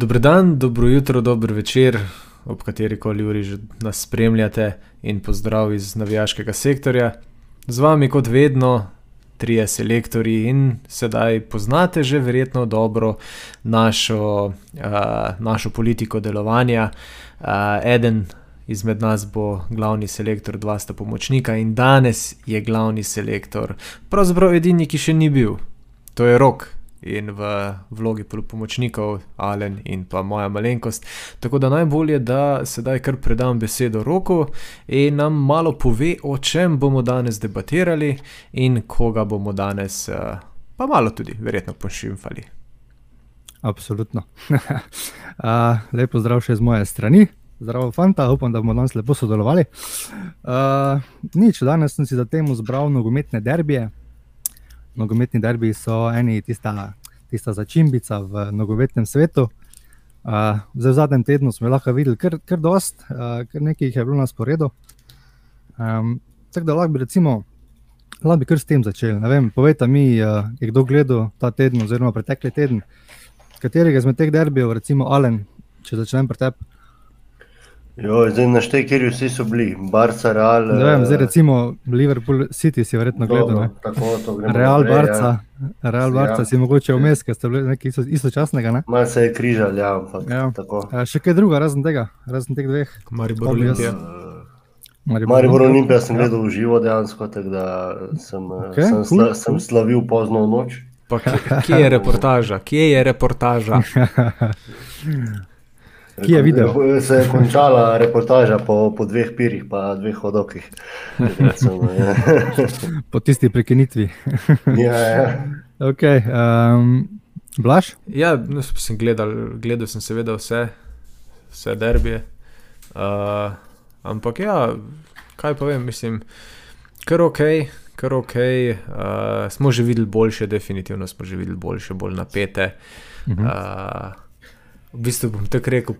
Dobro dan, dobro jutro, dobro večer, ob kateri koli uri že nas spremljate, in pozdrav iz navijaškega sektorja. Z vami, kot vedno, trije selektori in sedaj poznate že verjetno dobro našo, uh, našo politiko delovanja. Uh, eden izmed nas bo glavni selektor, dva sta pomočnika, in danes je glavni selektor, pravzaprav edini, ki še ni bil, to je rok in v vlogi pomočnikov Alen in pa moja malenkost. Tako da najbolje, da sedaj kar predam besedo roku in nam malo pove, o čem bomo danes debatirali in koga bomo danes, eh, pa malo tudi, verjetno, pošimfali. Absolutno. uh, lepo zdrav še z moje strani. Zdravo, fanta, upam, da bomo danes lepo sodelovali. Uh, nič, danes sem si za temo zbral nogometne derbije, nogometni derbi so eni tista, tista začimbica v nogometnem svetu. Uh, v zadnjem tednu smo lahko videli kar, kar dost, uh, kar nekaj jih je bilo na sporedu. Um, tako da lahko bi, recimo, lahko bi kar s tem začeli. Povejte mi, uh, je kdo gledal ta teden, oziroma pretekli teden, katerega izmed teh derbijev, recimo Alen, če začnem pri tebi. Jo, zdaj naštej, kjer vsi so bili, Barca, Real. Ne vem, zdaj recimo Liverpool City si verjetno gledal. Real, naprej, Barca, ja. Real, Barca ja. si mogoče vmes, ker ste bili nekaj istočasnega. Ne? Malo se je križal, ja, ampak ja. tako. A, še kaj druga, razen tega, razen teh dveh. Maribor Olimpija. Maribor Olimpija sem ja. gledal v živo dejansko, tako da sem, okay, sem, cool, sla, sem slavil pozno v noč. Pa, kje je reportaža? Kje je reportaža? Ki je videl? Se je končala reportaža po, po dveh pirih, pa dveh hodokih. po tisti prekinitvi. ja, ja. Okay, um, Blaž? Ja, no, sem gledal, gledal sem seveda vse, vse derbije. Uh, ampak ja, kaj povem, mislim, kar ok. Kar ok, uh, smo že videli boljše, definitivno smo že videli boljše, bolj napete. Uh -huh. uh, v bistvu bom tako rekel,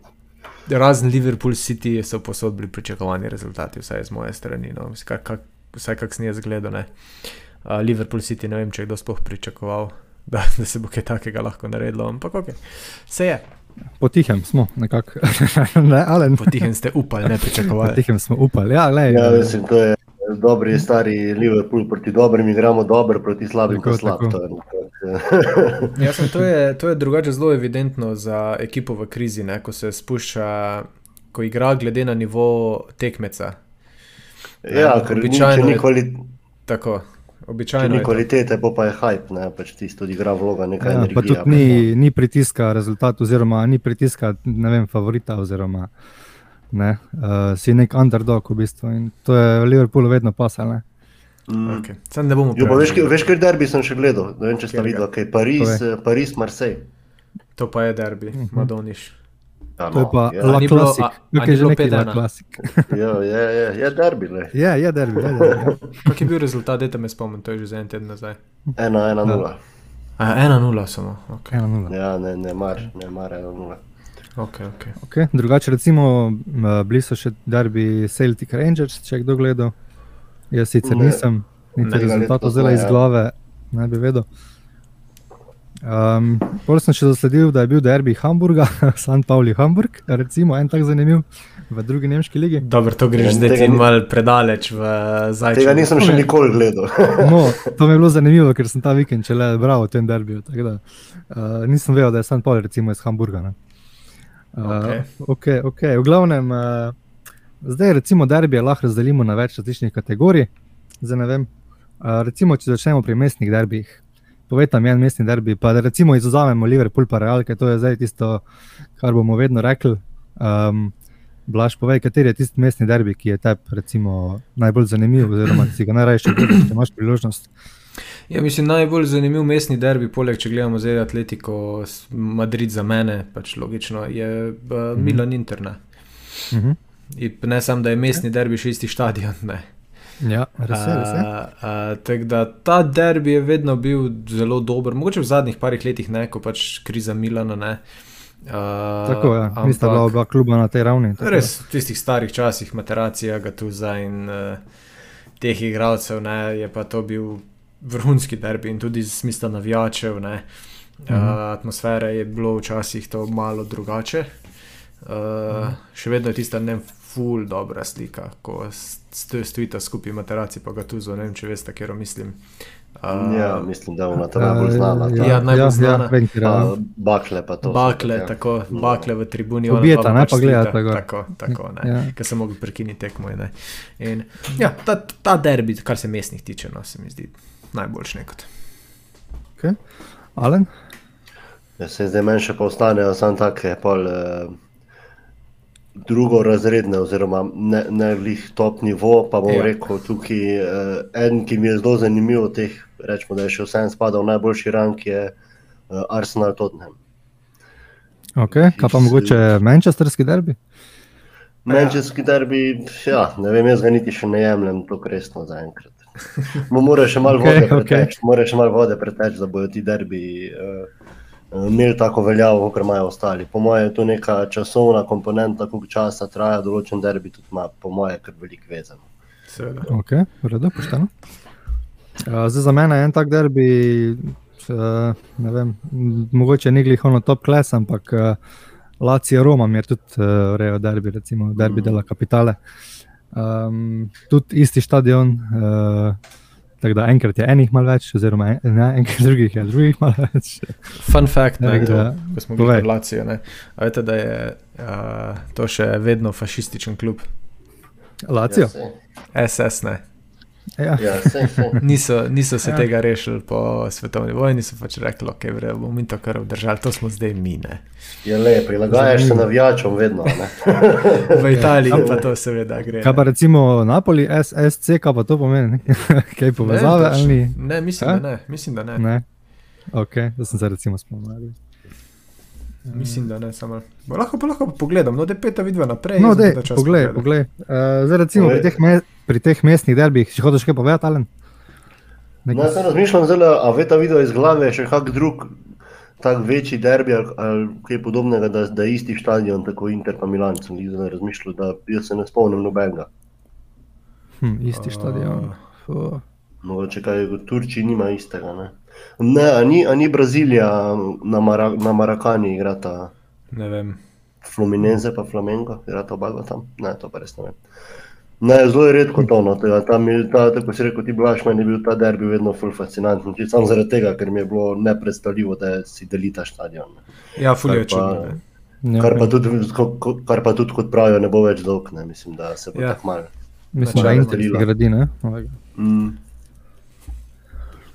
razen Liverpool City so posod bili pričakovani rezultati, vsaj z moje strani. No. Kak, kak, vsaj kak sem jaz gledal. Uh, Liverpool City, ne vem, če je kdo sploh pričakoval, da, da se bo kaj takega lahko naredilo, ampak ok, se je. Potihem smo, nekako. ne, Potihem ste upali, ne pričakovali. Potihem smo upali, ja, le. Ja, mislim, to je dobri, stari Liverpool proti dobrim, igramo dobro proti slabim, kot slab. ja, sem, to, je, to je drugače zelo evidentno za ekipo v krizi, ne? ko se spušča, ko igra glede na nivo tekmeca. Ja, ker običajno ni kvalitete. Tako. Običajno ni kvalitete, pa, pa je hype, ne pač tisto, ki igra vloga. Ja, energija, pa tudi ni, ni pritiska rezultat, oziroma ni pritiska, ne vem, favorita. Oziroma, ne, uh, si nek underdog v bistvu in to je v Liverpoolu vedno pasalo. Mm. Okay. Ne jo, veš, veš, kaj derbi sem še gledal? Ne vem, če ste videli, kaj je Pariz, Pariz, Marseille. To pa je derbi, uh mhm. -huh. Madoniš. Ja, no, to je pa ja. la klasik. Kaj je že nekaj la klasik? ja, je, je, je derbi. Le. Ja, je derbi. Je derbi ja. Kak je bil rezultat, dajte me spomniti, to je že za en teden nazaj. 1-1-0. 1-0 samo. Okay. 1-0. Ja, ne, ne mar, ne mar 1-0. Okay, okay. Okay. Drugače, recimo, bili so še derbi Celtic Rangers, če kdo gleda. Jaz sicer ne, nisem, niti rezultatov zelo iz glave, ne bi vedel. Um, Potem sem še zasledil, da je bil derbi Hamburga, St. Pauli Hamburg, recimo en tak zanimiv v drugi nemški ligi. Dobro, to greš zdaj ti mal predaleč v zadnjem. Tega nisem še nikoli gledal. no, to mi je bilo zanimivo, ker sem ta vikend še le bral o tem derbiju. Da, uh, nisem vedel, da je St. Pauli recimo iz Hamburga. Ne. Okay. Okay, okay. V glavnem, uh, zdaj recimo derbije lahko razdelimo na več različnih kategorij. Zdaj, vem, uh, recimo, če začnemo pri mestnih derbijih, povejte mi en mestni derbi, pa da recimo izuzamemo Liverpool pa Real, ker to je zdaj tisto, kar bomo vedno rekli. Um, Blaž, povej, kateri je tisti mestni derbi, ki je tebi najbolj zanimiv, oziroma si ga najraje, če imaš priložnost. Ja, mislim, najbolj zanimiv mestni derbi, poleg če gledamo zdaj Atletiko, Madrid za mene, pač logično, je uh, -hmm. Milan Interna. Mm -hmm. Ne samo, da je mestni derbi še isti stadion. Ne. Ja, res je. Res je. Uh, uh, ta derbi je vedno bil zelo dober, mogoče v zadnjih parih letih, ne, ko pač kriza Milana. Ne. Uh, tako je, ja. da je bila oba kluba na tej ravni. Res v tistih starih časih, Materacija, Gatuza in uh, teh igralcev, ne, je pa to bil vrhunski derbi in tudi z smisla navijačev. Ne. Uh, atmosfera je bilo včasih to malo drugače. Uh, še vedno je tista ne ful dobra slika, ko stojite skupaj, imate raci pa ga tu zo, ne vem, če veste, kjer mislim. Uh, ja, mislim, da je ona ta najbolj znana. Ta. Ja, najbolj ja, znana. Ja, ja, bakle pa to. Bakle, so, tako, ja. bakle v tribuni. Objeta, ne pač pa gleda tako. Tako, tako ne. Ja. Ker sem mogel prekiniti tekmo. In, ja, ta, ta derbi, kar se mestnih tiče, no, se mi zdi najboljši nekot. Okay. Alen? Ja, se zdaj meni še pa ostanejo samo take pol, eh, drugorazredne, oziroma ne, ne lih top nivo. Pa bom ja. rekel tukaj eh, en, ki mi je zelo zanimiv od teh, rečemo, da je še vsem spadal v najboljši rank, je eh, Arsenal Tottenham. Ok, kaj pa mogoče Manchesterski derbi? Manchesterski derbi, ja, ne vem, jaz ga niti še ne jemljem tako resno zaenkrat. Moraš še malo okay, vode preteči, okay. preteč, da bodo ti derbi uh, imeli tako veljavo, kot imajo ostali. Po mojem je to neka časovna komponenta, koliko časa traja določen derbi, tudi ima, po mojem, kar velik vezano. Ok, redo, pošteno. Uh, zdaj za mene je en tak derbi, uh, ne vem, mogoče ni glih ono top klas, ampak uh, Lacija Roma mi je tudi uh, rejo derbi, recimo derbi mm. dela kapitale. Um, tudi isti stadion, uh, Tako da enkrat je enih malo več, oziroma ne, enkrat drugih je drugih malo več. Fun fact, ne, da, ko smo bili v Lacijo. Veste, da je uh, to še vedno fašističen klub. Lacijo? SS ne. Ja. Ja, niso, niso se ja. tega rešili po svetovni vojni, so pač rekli, da okay, bomo mi to kar obdržali, to smo zdaj mine. Je lepo, prilagajaš se navijačom vedno. v Italiji pa to seveda gre. Kaj pa recimo Napoli, SSC, kaj pa to pomeni? kaj povezave? Ne, pač, ne, mislim, da ne. Mislim, da ne. ne. Ok, da sem se recimo spomnil. Mislim, da ne samo. Lahko pa lahko pogledam, no, da je peta vidva naprej. No, da pogled, pogled. uh, zdaj recimo pri teh, me, pri teh mestnih derbih, če hočeš kaj povedati, Alen? No, jaz razmišljam, zelo, a ve ta video iz glave še kak drug, tak večji derbi ali, ali kaj podobnega, da, da je isti stadion, tako Inter pa Milan, sem jih zdaj razmišljal, da jaz se ne spomnim nobenega. Hm, isti stadion. Uh. Mogoče kaj v Turčiji nima istega, ne? Ne, a ni, a ni Brazilija na, Mara, na Marakani igrata. Ne vem. Fluminense pa Flamengo, igrata oba tam. Ne, to pa res ne vem. Ne, zelo je redko to, no, tega, tam je ta, tako si rekel, ti blaš, meni je bil ta derbi vedno ful fascinanten. Samo zaradi tega, ker mi je bilo nepredstavljivo, da si delita stadion. Ja, ful je čudno. Ja, kar, pa tudi, kar pa tudi, kot pravijo, ne bo več dolg, ne mislim, da se bo ja. tako malo. Mislim, da je to gradi, ne? Mm.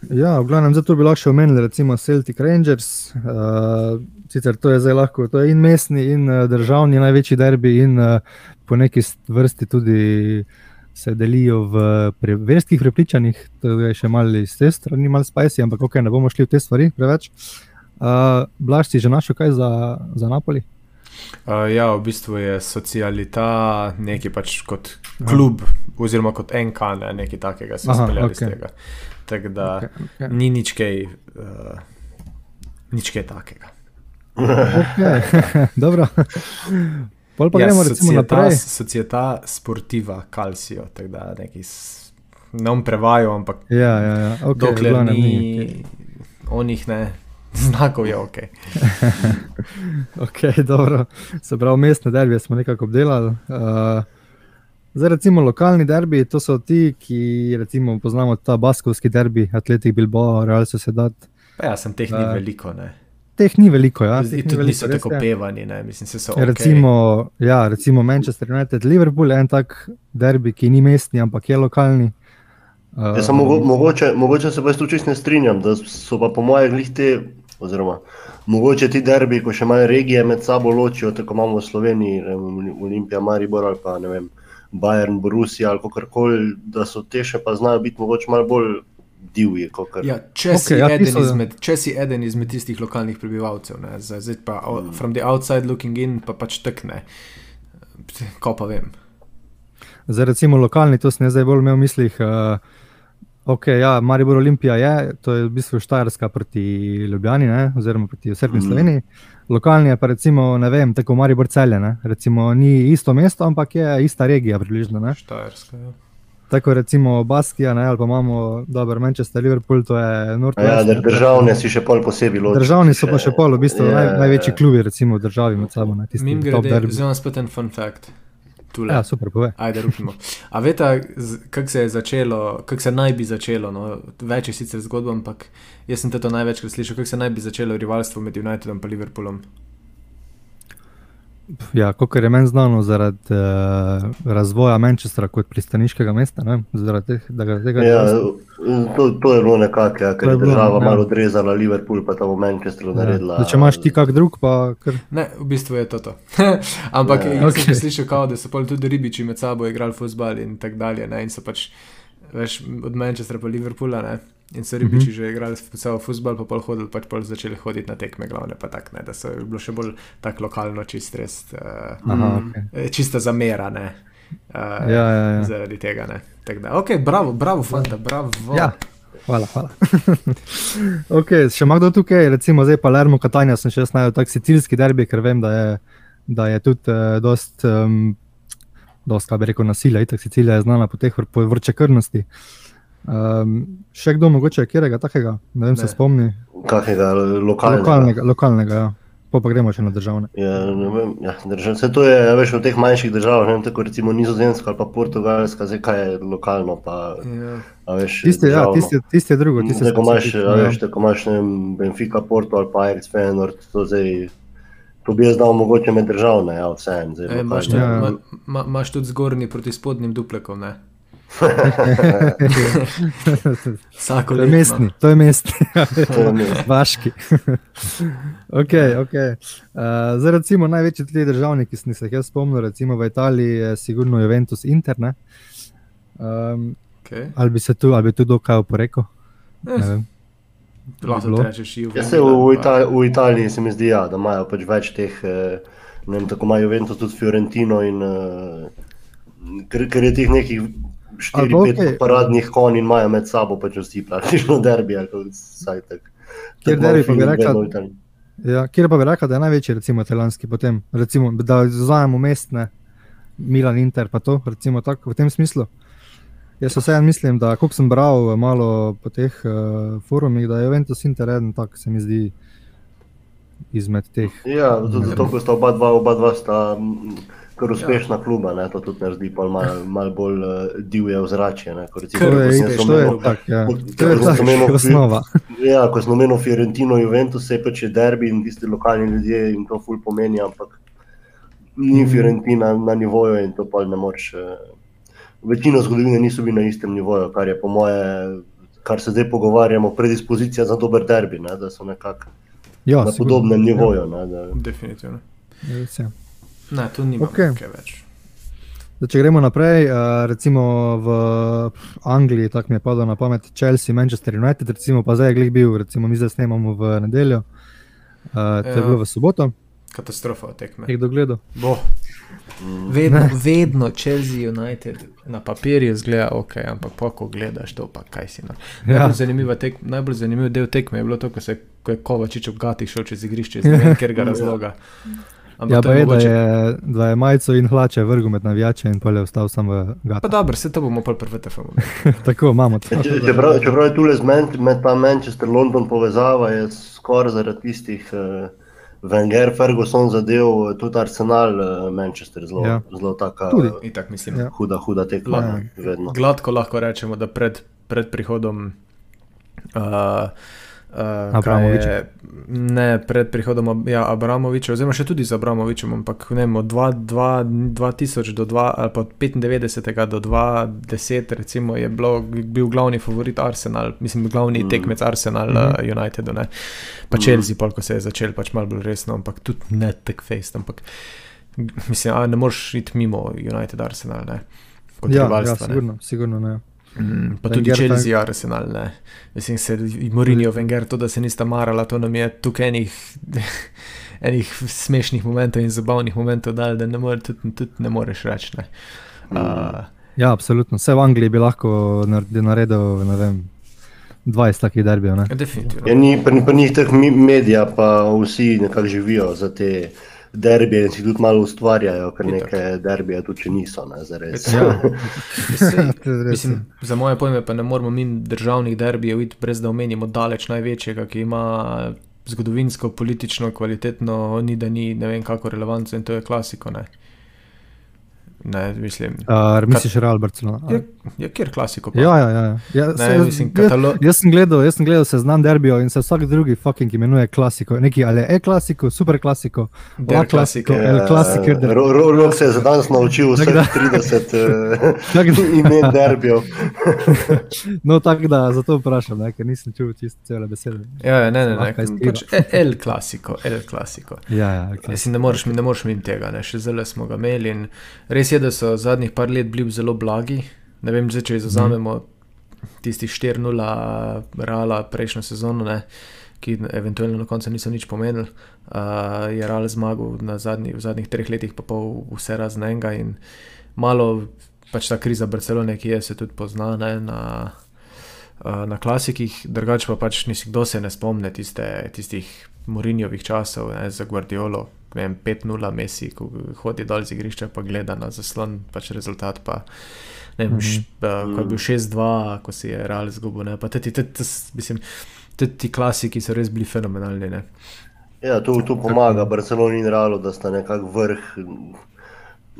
Ja, v glavnem, zato bi lahko omenili, recimo Celtic Rangers. Uh, sicer to je zdaj lahko, to je in mestni, in uh, državni največji derbi, in uh, po neki vrsti tudi se delijo v pre, verskih prepričanjih. To je še malo iz te strani, malo spajsi, ampak ok, ne bomo šli v te stvari preveč. Uh, Blaž si že našel kaj za, za Napoli? Uh, ja, v bistvu je socialita nekaj pač kot klub, Aha. oziroma kot NK, ne, nekaj takega, se spomnim okay. iz tega. Tako da okay, okay. ni nič kaj, uh, nič kaj takega. Okay. Dobro. Pol pa ja, gremo recimo naprej. Societa sportiva, kalcijo, tako da neki ne bom prevajal, ampak ja, ja, ja. Okay, dokler ni, ni okay. onih ne. Znakov je ok. ok, dobro. Se pravi, mestne derbije smo nekako obdelali. Uh, Zdaj, recimo, lokalni derbi, to so ti, ki recimo, poznamo ta baskovski derbi, Atletik Bilbao, Real Sociedad. Pa ja, sem teh ni uh, veliko. Ne? Teh ni veliko, ja. Zdaj, tudi niso tako pevani, ne? mislim, se so. Okay. Recimo, ja, recimo Manchester United, Liverpool je en tak derbi, ki ni mestni, ampak je lokalni. Uh, ja, mogo, mogoče, mogoče se pa jaz tu čisto ne strinjam, da so pa po mojem glihte, oziroma mogoče ti derbi, ko še malo regije med sabo ločijo, tako imamo v Sloveniji, Olimpija, Maribor ali pa ne vem. Bayern, Borussia ali kako koli, da so te še pa znajo biti mogoče malo bolj divji. Ja, če, okay, si ja, izmed, če si eden izmed tistih lokalnih prebivalcev, ne, zdaj, zdaj pa mm. from the outside looking in, pa pač tekne. Ko pa vem. Zdaj, recimo, lokalni, to sem zdaj bolj imel v mislih. Uh, Ok, ja, Maribor Olimpija je, to je v bistvu Štajerska proti Ljubljani, ne, oziroma proti Srpni mm. Sloveniji. Lokalni je pa recimo, ne vem, tako Maribor celje. Ne? Recimo ni isto mesto, ampak je ista regija, približno. Štajerska. Ja. tako recimo Baskija, ne, ali pa imamo dober Manchester, Liverpool, to je North Ja, der, državne si še pol posebej ločiš. Državni so pa še pol, v bistvu Ja, naj, ja, največji ja. klubi, recimo v državi med sabo. Ne, Mim top grede, derbi. zdaj vam spet en fun fact. Tule. Ja, super, pove. Ajde, rupimo. A veste, kako se je začelo, kako se naj bi začelo? No? Več je sicer zgodb, ampak jaz sem to največkrat slišal, kako se naj bi začelo rivalstvo med Unitedom in Liverpoolom. Ja, kot je meni znano, zaradi uh, razvoja Manchestra kot pristaniškega mesta, ne, zaradi teh, da ga tega Ja, ne to, to je bilo nekako, ja, ker je je bilo, država ja. malo odrezala Liverpool, pa tam v Manchesteru naredila. Zdaj, Če imaš ti kak drug, pa kar. Ne, v bistvu je to. to. ampak Ja. ja, jaz sem okay. slišal, kao, da so tudi ribiči med sabo igrali futbal in tako dalje. Ne? In so pač veš, od Manchestra pa Liverpoola. Ne? In so ribiči mm -hmm. že igrali celo futbal, pa pol hodili, pač pol začeli hoditi na tekme glavne, pa tak, ne, da so bilo še bolj tako lokalno čist res, uh, Aha, mm. okay. čista zamera, ne. Uh, Ja, ja, ja. Zaradi tega, ne. Tako da, ok, bravo, bravo, fanta, bravo. Ja. Hvala, hvala. okay, še ima kdo tukaj, recimo zdaj Palermo, Katanja sem še jaz najdel tak sicilski derbi, ker vem, da je, da je tudi uh, dost, um, dost, kaj bi rekel, nasilja, itak Sicilija je znana po teh po vročekrvnosti. Um, še kdo mogoče, kjerega takega, ne vem, ne. se spomni. kakega lokalnega. Lokalnega, lokalnega ja. Po pa gremo še na državne. Ja, ne vem, ja, držav, se to je, a veš, v teh manjših državah, ne tako recimo Nizozemska ali pa Portugalska, zdaj kaj je lokalno, pa, Ja. a veš, Tisti, ja, tisti je drugo. Tisti je Tako imaš, ja. veš, tako imaš, vem, Benfica, Porto ali pa Ajax, Feyenoord, to zdaj, to bi jaz dal mogoče med državne, ja, vseeno, zdaj E, imaš, lokalne. tudi, Ja. ma, ma, imaš tudi zgornji proti spodnjim duplekom, ne? Vsako leto, mestni, to je mestni. To je mestni. Vaški. okay, okay. Uh, zdaj, recimo, največji tri državniki, ki sem se jih spomnil, recimo v Italiji je sigurno Juventus Inter. ne. Um, Okay. ali bi se tu, ali bi tu kdo kaj oporekel? Eh, Ne vem. Lahko rečeš, Juve. Ja, se v, Italiji, v Italiji se mi zdi, ja, da imajo pač več teh, eh, ne vem, tako imajo Juventus tudi Fiorentino in eh, ker, ker je teh nekih 4-5 okej. paradnih konj in imajo med sabo pač vsi praktično derbi. Kjer derbi pa bi rekla-. Ja, kjer pa bi rekel, da je največji, recimo, italijanski potem, recimo, da vzamemo mestne, Milan, Inter, pa to, recimo, tako v tem smislu. Jaz vseeno mislim, da, koliko sem bral eh, malo po teh uh, forumih, da je Juventus Inter eden tak, se mi zdi, izmed teh. Ja, tudi zato, ko sta oba dva, oba dva sta mm, kar uspešna ja. kluba, ne, to tudi naredi pol malo mal bolj uh, divje ozračje. Ne, ko recimo, Kar To je, ja. omenil, osnova. Ja, ko sem omenil Fiorentino, Juventus, se je pač je derbi in tisti lokalni ljudje jim to ful pomeni, ampak ni Mhm. Fiorentina na nivoju in to pa ne moreš. eh, Večino zgodovine niso bili na istem nivoju, kar je po moje, kar se zdaj pogovarjamo, predispozicija za dober derbi, ne, da so nekako Ja, na sigurno. podobnem nivoju. Ne, da, Definitivno. Ja. Ne, tu nima Okej. okay. več. Zdaj, če gremo naprej, uh, recimo v Angliji, tako mi je padlo na pamet, Chelsea, Manchester United, recimo, pa zdaj je glih bil, recimo mi zdaj snemamo v nedeljo, uh, to je Ja. bilo v soboto, Katastrofa tekme. je kdo gledal. Bo. Vedno, vedno Chelsea United na papirju zgleda ok, ampak pa ko gledaš to, pa kaj si. No. Ja. Najbolj, zanimiva tek, najbolj zanimiv del tekme je bilo to, ko, se, ko je Kovačič ob gatih šel čez igrišče, iz ne vem katerega razloga. Ampak Ja, pa je, da mogoče- je, da je majico in hlače vrgel med navijače in pol je ostal sam v Pa gatu. dobro, se to bomo pa prvi TFM. Tako imamo to. Če- Čeprav, čeprav je tukaj med, med ta Manchester-London povezava, je skoraj zaradi tistih uh, Wenger, Ferguson zadev, eh, tudi Arsenal, uh, Manchester, zelo, Ja. zelo taka Tudi. eh, In tako mislim. Ja. huda, huda tekma. Ja. vedno. Gladko lahko rečemo, da pred, pred prihodom. Uh, uh, kaj je- Ne, pred prihodom ja, Abramoviča, oziroma še tudi z Abramovičem, ampak ne vem, od 2 2 2000 do 2, ali pa od 95 do 2010, recimo, je bilo, bil glavni favorit Arsenal, mislim, glavni Mm. tekmec Arsenal, mm. uh, United, ne. pa Mm. Chelsea, pol, ko se je začel, pač malo bolj resno, ampak tudi ne tek face. Ampak, mislim, a ne moreš iti mimo United Arsenal, ne. Kot Ja, ja, rivalstva, ne. sigurno, sigurno ne. Mm, pa Wenger tudi Chelsea, Arsenal. Ne. Mislim, se Mourinho, Wenger, to, da se nista marala, to nam je tukaj enih, enih smešnih momentov in zabavnih momentov dal, da ne, more, tudi, tudi ne moreš reči. Ne. Uh, Ja, absolutno. Vse v Angliji bi lahko nared- naredil, ne vem, 20 takih derbijev. ne. definitivno. Ja, ni, pri, pri njih teh medija, pa vsi nekako živijo za te derbije si tudi malo ustvarjajo, ker neke derbije tudi če niso. Ne, ja. Mislim, za moje pojme pa ne moramo mi državnih derbijev iti brez da omenimo daleč največjega, ki ima zgodovinsko, politično, kvalitetno, ni da ni ne vem kako relevantno in to je klasiko. Ne. Ne, mislim. Uh, misliš, da je Real Barcelona? Ja, ja, kjer klasiko? Pa? Ja, ja, ja. ja ne, se, mislim, katalo... jaz, jaz sem gledal, jaz sem gledal seznam derbijo in se vsak drugi fucking imenuje klasiko. Neki ali je klasiko, super klasiko, der klasiko. Ja, klasiko Rok se je za danes naučil vse 30 imen derbijo. no, tako da zato vprašam, ne, ker nisem čutil čisto cele besede. Ja, ja ne, ne, ne. Pač el klasiko, el klasiko. Ja, ja, klasiko. Ne moreš, ne moreš mi tega, ne. še zelo smo ga imeli in res je je, da so zadnjih par let bili zelo blagi. Ne vem, če izuzamemo tistih 4-0 Reala prejšnjo sezono, ne, ki eventualno na koncu niso nič pomenili. Uh, je Real zmagal zadnji, v zadnjih treh letih, pa pol vse raznega in malo pač ta kriza Barcelone, ki je se tudi pozna ne, na, uh, na klasikih, drugače pa pač nisi kdo se ne spomne tiste, tistih Morinjovih časov ne, za Guardiolo, 5-0, Messi, ko hodi dol z igrišča, pa gleda na zaslon, pač rezultat. Pa, ne, mm -hmm. š, pa, ko je bil 6-2, ko si je real zgubil. Tudi ti klasiki so res bili fenomenalni. Ne. Ja, to, to pomaga Barceloni in Realu, da sta nekako vrh,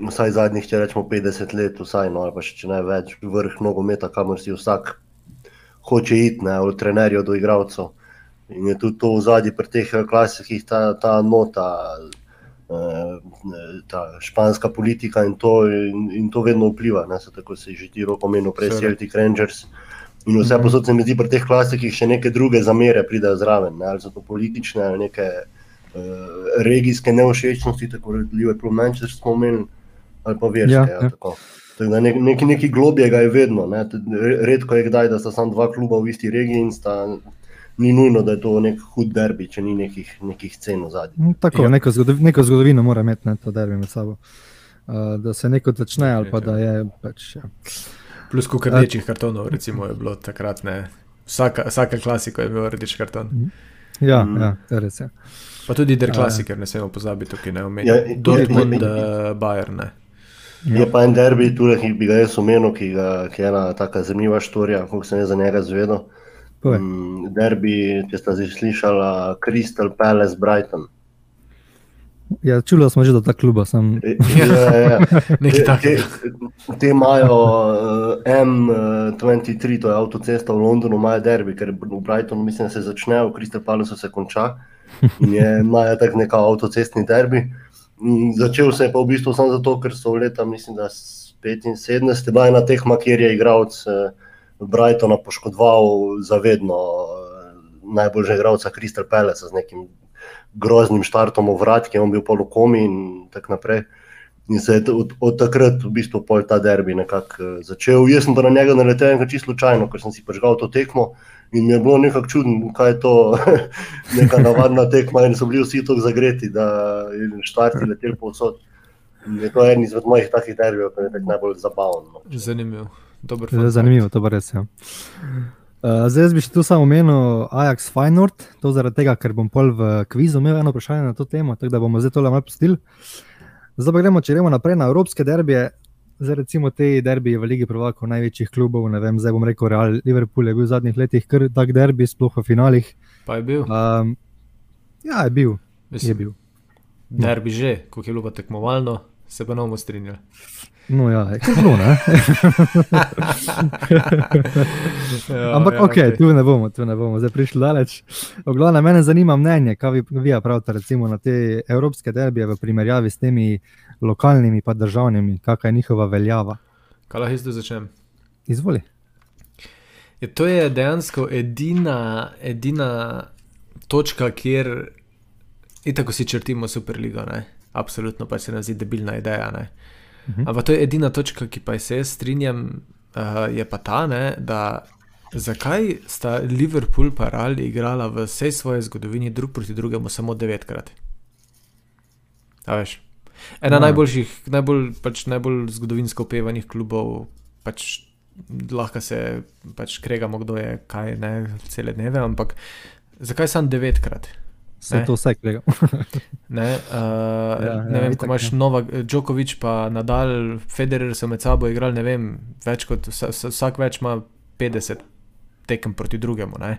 vsaj zadnjih, če rečemo 50 let, vsaj, no, ali pa še ne več, vrh nogometa, kamor si vsak hoče iti, ne, od trenerjev do igralcev. In je tudi to v zadnji pri teh klasikih, ta, ta nota, ta španska politika in to, in, in to vedno vpliva. Ne, se, tako se je že ti roko omenil, prej Celtic Rangers. In vse mhm. posod se mi zdi, pri teh klasikih še neke druge zamere pridejo zraven, ne, ali so to politične ali neke uh, regijske neušečnosti, tako Liverpool, Manchester smo omenili, ali pa verske. Ja, ja. Ja, tako. Tako nek, nek, neki globjega je vedno. Ne. Redko je kdaj, da sta samo dva kluba v isti regiji in sta ni nujno, da je to nek hud derbi, če ni nekih, nekih cen v zadnji. Mm, tako, ja. neko, zgodov, neko zgodovino mora imeti ne, to derbi med sabo. Uh, da se neko začne, ali pa da je. Pač, ja. Plus, kot rdečih uh, kartonov, recimo, je bilo takrat ne. Vsaka, vsaka klasika je imela rdeč karton. Mhm. Ja, mm. ja res je. Pa tudi der klasiker, ne smemo pozabiti, tukaj ne omenjamo. Ja, Dortmund, uh, Bayern. Ne. Ja. Je pa en derbi, tudi, ki bi ga jaz omenil, ki, ga, ki je ena tako zanimiva štorija, kot sem jaz za njega zvedel. Mm, derbi, če ste že slišali, Crystal Palace, Brighton. Ja, čuli smo že, da ta kluba sem. Ja, ja, ja. te, te imajo uh, M23, to je avtocesta v Londonu, imajo derbi, ker v Brightonu mislim, se začne, v Crystal Palace se konča. In je, imajo tak neka avtocestni derbi. In začel se je pa v bistvu samo zato, ker so leta, mislim, da 75, bila je na teh makir je igralec. Uh, Brightona poškodoval zavedno eh, najboljšega igralca Kristal Pelesa z nekim groznim štartom v vrat, ki je bil polokomi in tako naprej. In se je od, od takrat v bistvu pol ta derbi nekako eh, začel. Jaz sem pa na njega naletel nekaj čisto slučajno, ker sem si prežgal to tekmo in mi je bilo nekako čudno, kaj je to neka navadna tekma in so bili vsi tako zagreti, da je štarti letel povsod. Je to en izmed mojih takih derbijev, ki je najbolj zabaven. No. Zanimivo. Zanimivo, to res je. Ja. Uh, zdaj bi še tu samo omenil Ajax Feyenoord, to zaradi tega, ker bom pol v kvizu imel eno vprašanje na to temo, tako da bomo zdaj tole malo postili. Zdaj pa gremo, če gremo naprej na evropske derbije. Zdaj, recimo, te derbije v Ligi Prvakov, največjih klubov, ne vem, zdaj bom rekel, Real Liverpool je bil v zadnjih letih kar tak derbi, sploh v finalih. Pa je bil. Um, ja, je bil. Mislim, je bil. Derbi že, koliko je bilo tekmovalno, se pa ne bomo strinjali. No, ja, je bilo, ne. ja, Ampak, ja, ok, okay. tu ne bomo, tu ne bomo zdaj prišli daleč. Oglavno, mene zanima mnenje, kaj vi, vi pravite recimo, na te evropske derbije v primerjavi s temi lokalnimi in državnimi, kakšna je njihova veljava. Kaj lahko zdaj začnem? Izvoli. Je, to je dejansko edina, edina točka, kjer tako si črtimo Superligo. Ne? Absolutno pa se nam zdi debilna ideja. Ne? -hmm. Ampak to je edina točka, ki pa se jaz strinjam, uh, je pa ta, ne, da zakaj sta Liverpool in Real igrala v vsej svoji zgodovini drug proti drugemu samo devetkrat. Ena ja. najboljših, najbolj, pač najbolj zgodovinsko upevanih klubov, pač lahko se pač kregamo, kdo je kaj, ne cele dneve, ampak zakaj samo devetkrat? Vse to vse krega. ne, uh, ja, ne ja, vem, ko imaš Nova, Djokovic pa nadal, Federer so med sabo igrali, ne vem, več kot vsak več ima 50 tekem proti drugemu. Ne?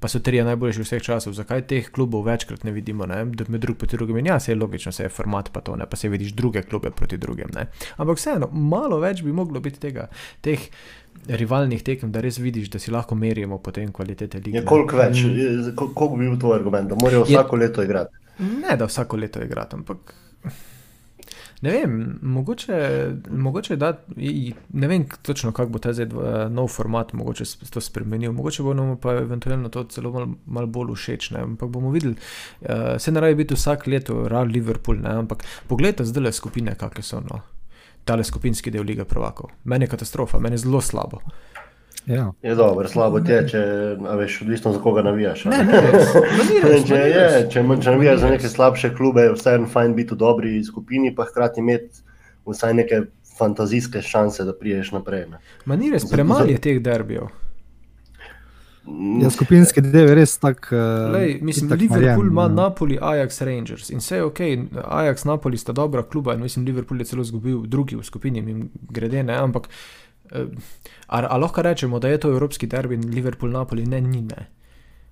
Pa so tri najboljši vseh časov. Zakaj teh klubov večkrat ne vidimo, ne? med drugim proti drugim? Ja, se je logično, se je format pa to, ne? pa se vidiš druge klube proti drugim. Ne? Ampak vseeno, malo več bi moglo biti tega, teh rivalnih tekem, da res vidiš, da si lahko merimo potem kvalitete lige. Ja, koliko več, mm. koliko bi bil tvoj argument, da morajo vsako je, leto igrati? Ne, da vsako leto igrati, ampak. Ne vem, mogoče, mogoče da, ne vem točno, kako bo ta zdaj nov format, mogoče to spremenil, mogoče bo nam pa eventualno to celo malo mal bolj všeč. Ampak bomo videli, uh, se ne rabi biti vsak leto, rad Liverpool, ne? ampak pogledajte zdaj le skupine, kakšne so. No? tale skupinski del lige Provakov. Meni je katastrofa, meni je zelo slabo. Ja. Je dobro, slabo ti je, če veš, odvisno za koga navijaš. Ne, ne, ne, če, je, če, če navijaš za neke slabše klube, je vseeno fajn biti v dobri skupini, pa hkrati imeti vsaj neke fantazijske šanse, da priješ naprej. Ni res, premalo je teh derbijev. Ja, skupinski del je res tak. Uh, mislim, tak Liverpool ima ja. Napoli, Ajax, Rangers in vse je ok. Ajax, Napoli sta dobra kluba in mislim, Liverpool je celo izgubil drugi v skupini, jim grede ne. Ampak uh, ali lahko rečemo, da je to evropski derbi in Liverpool, Napoli, ne, ni ne.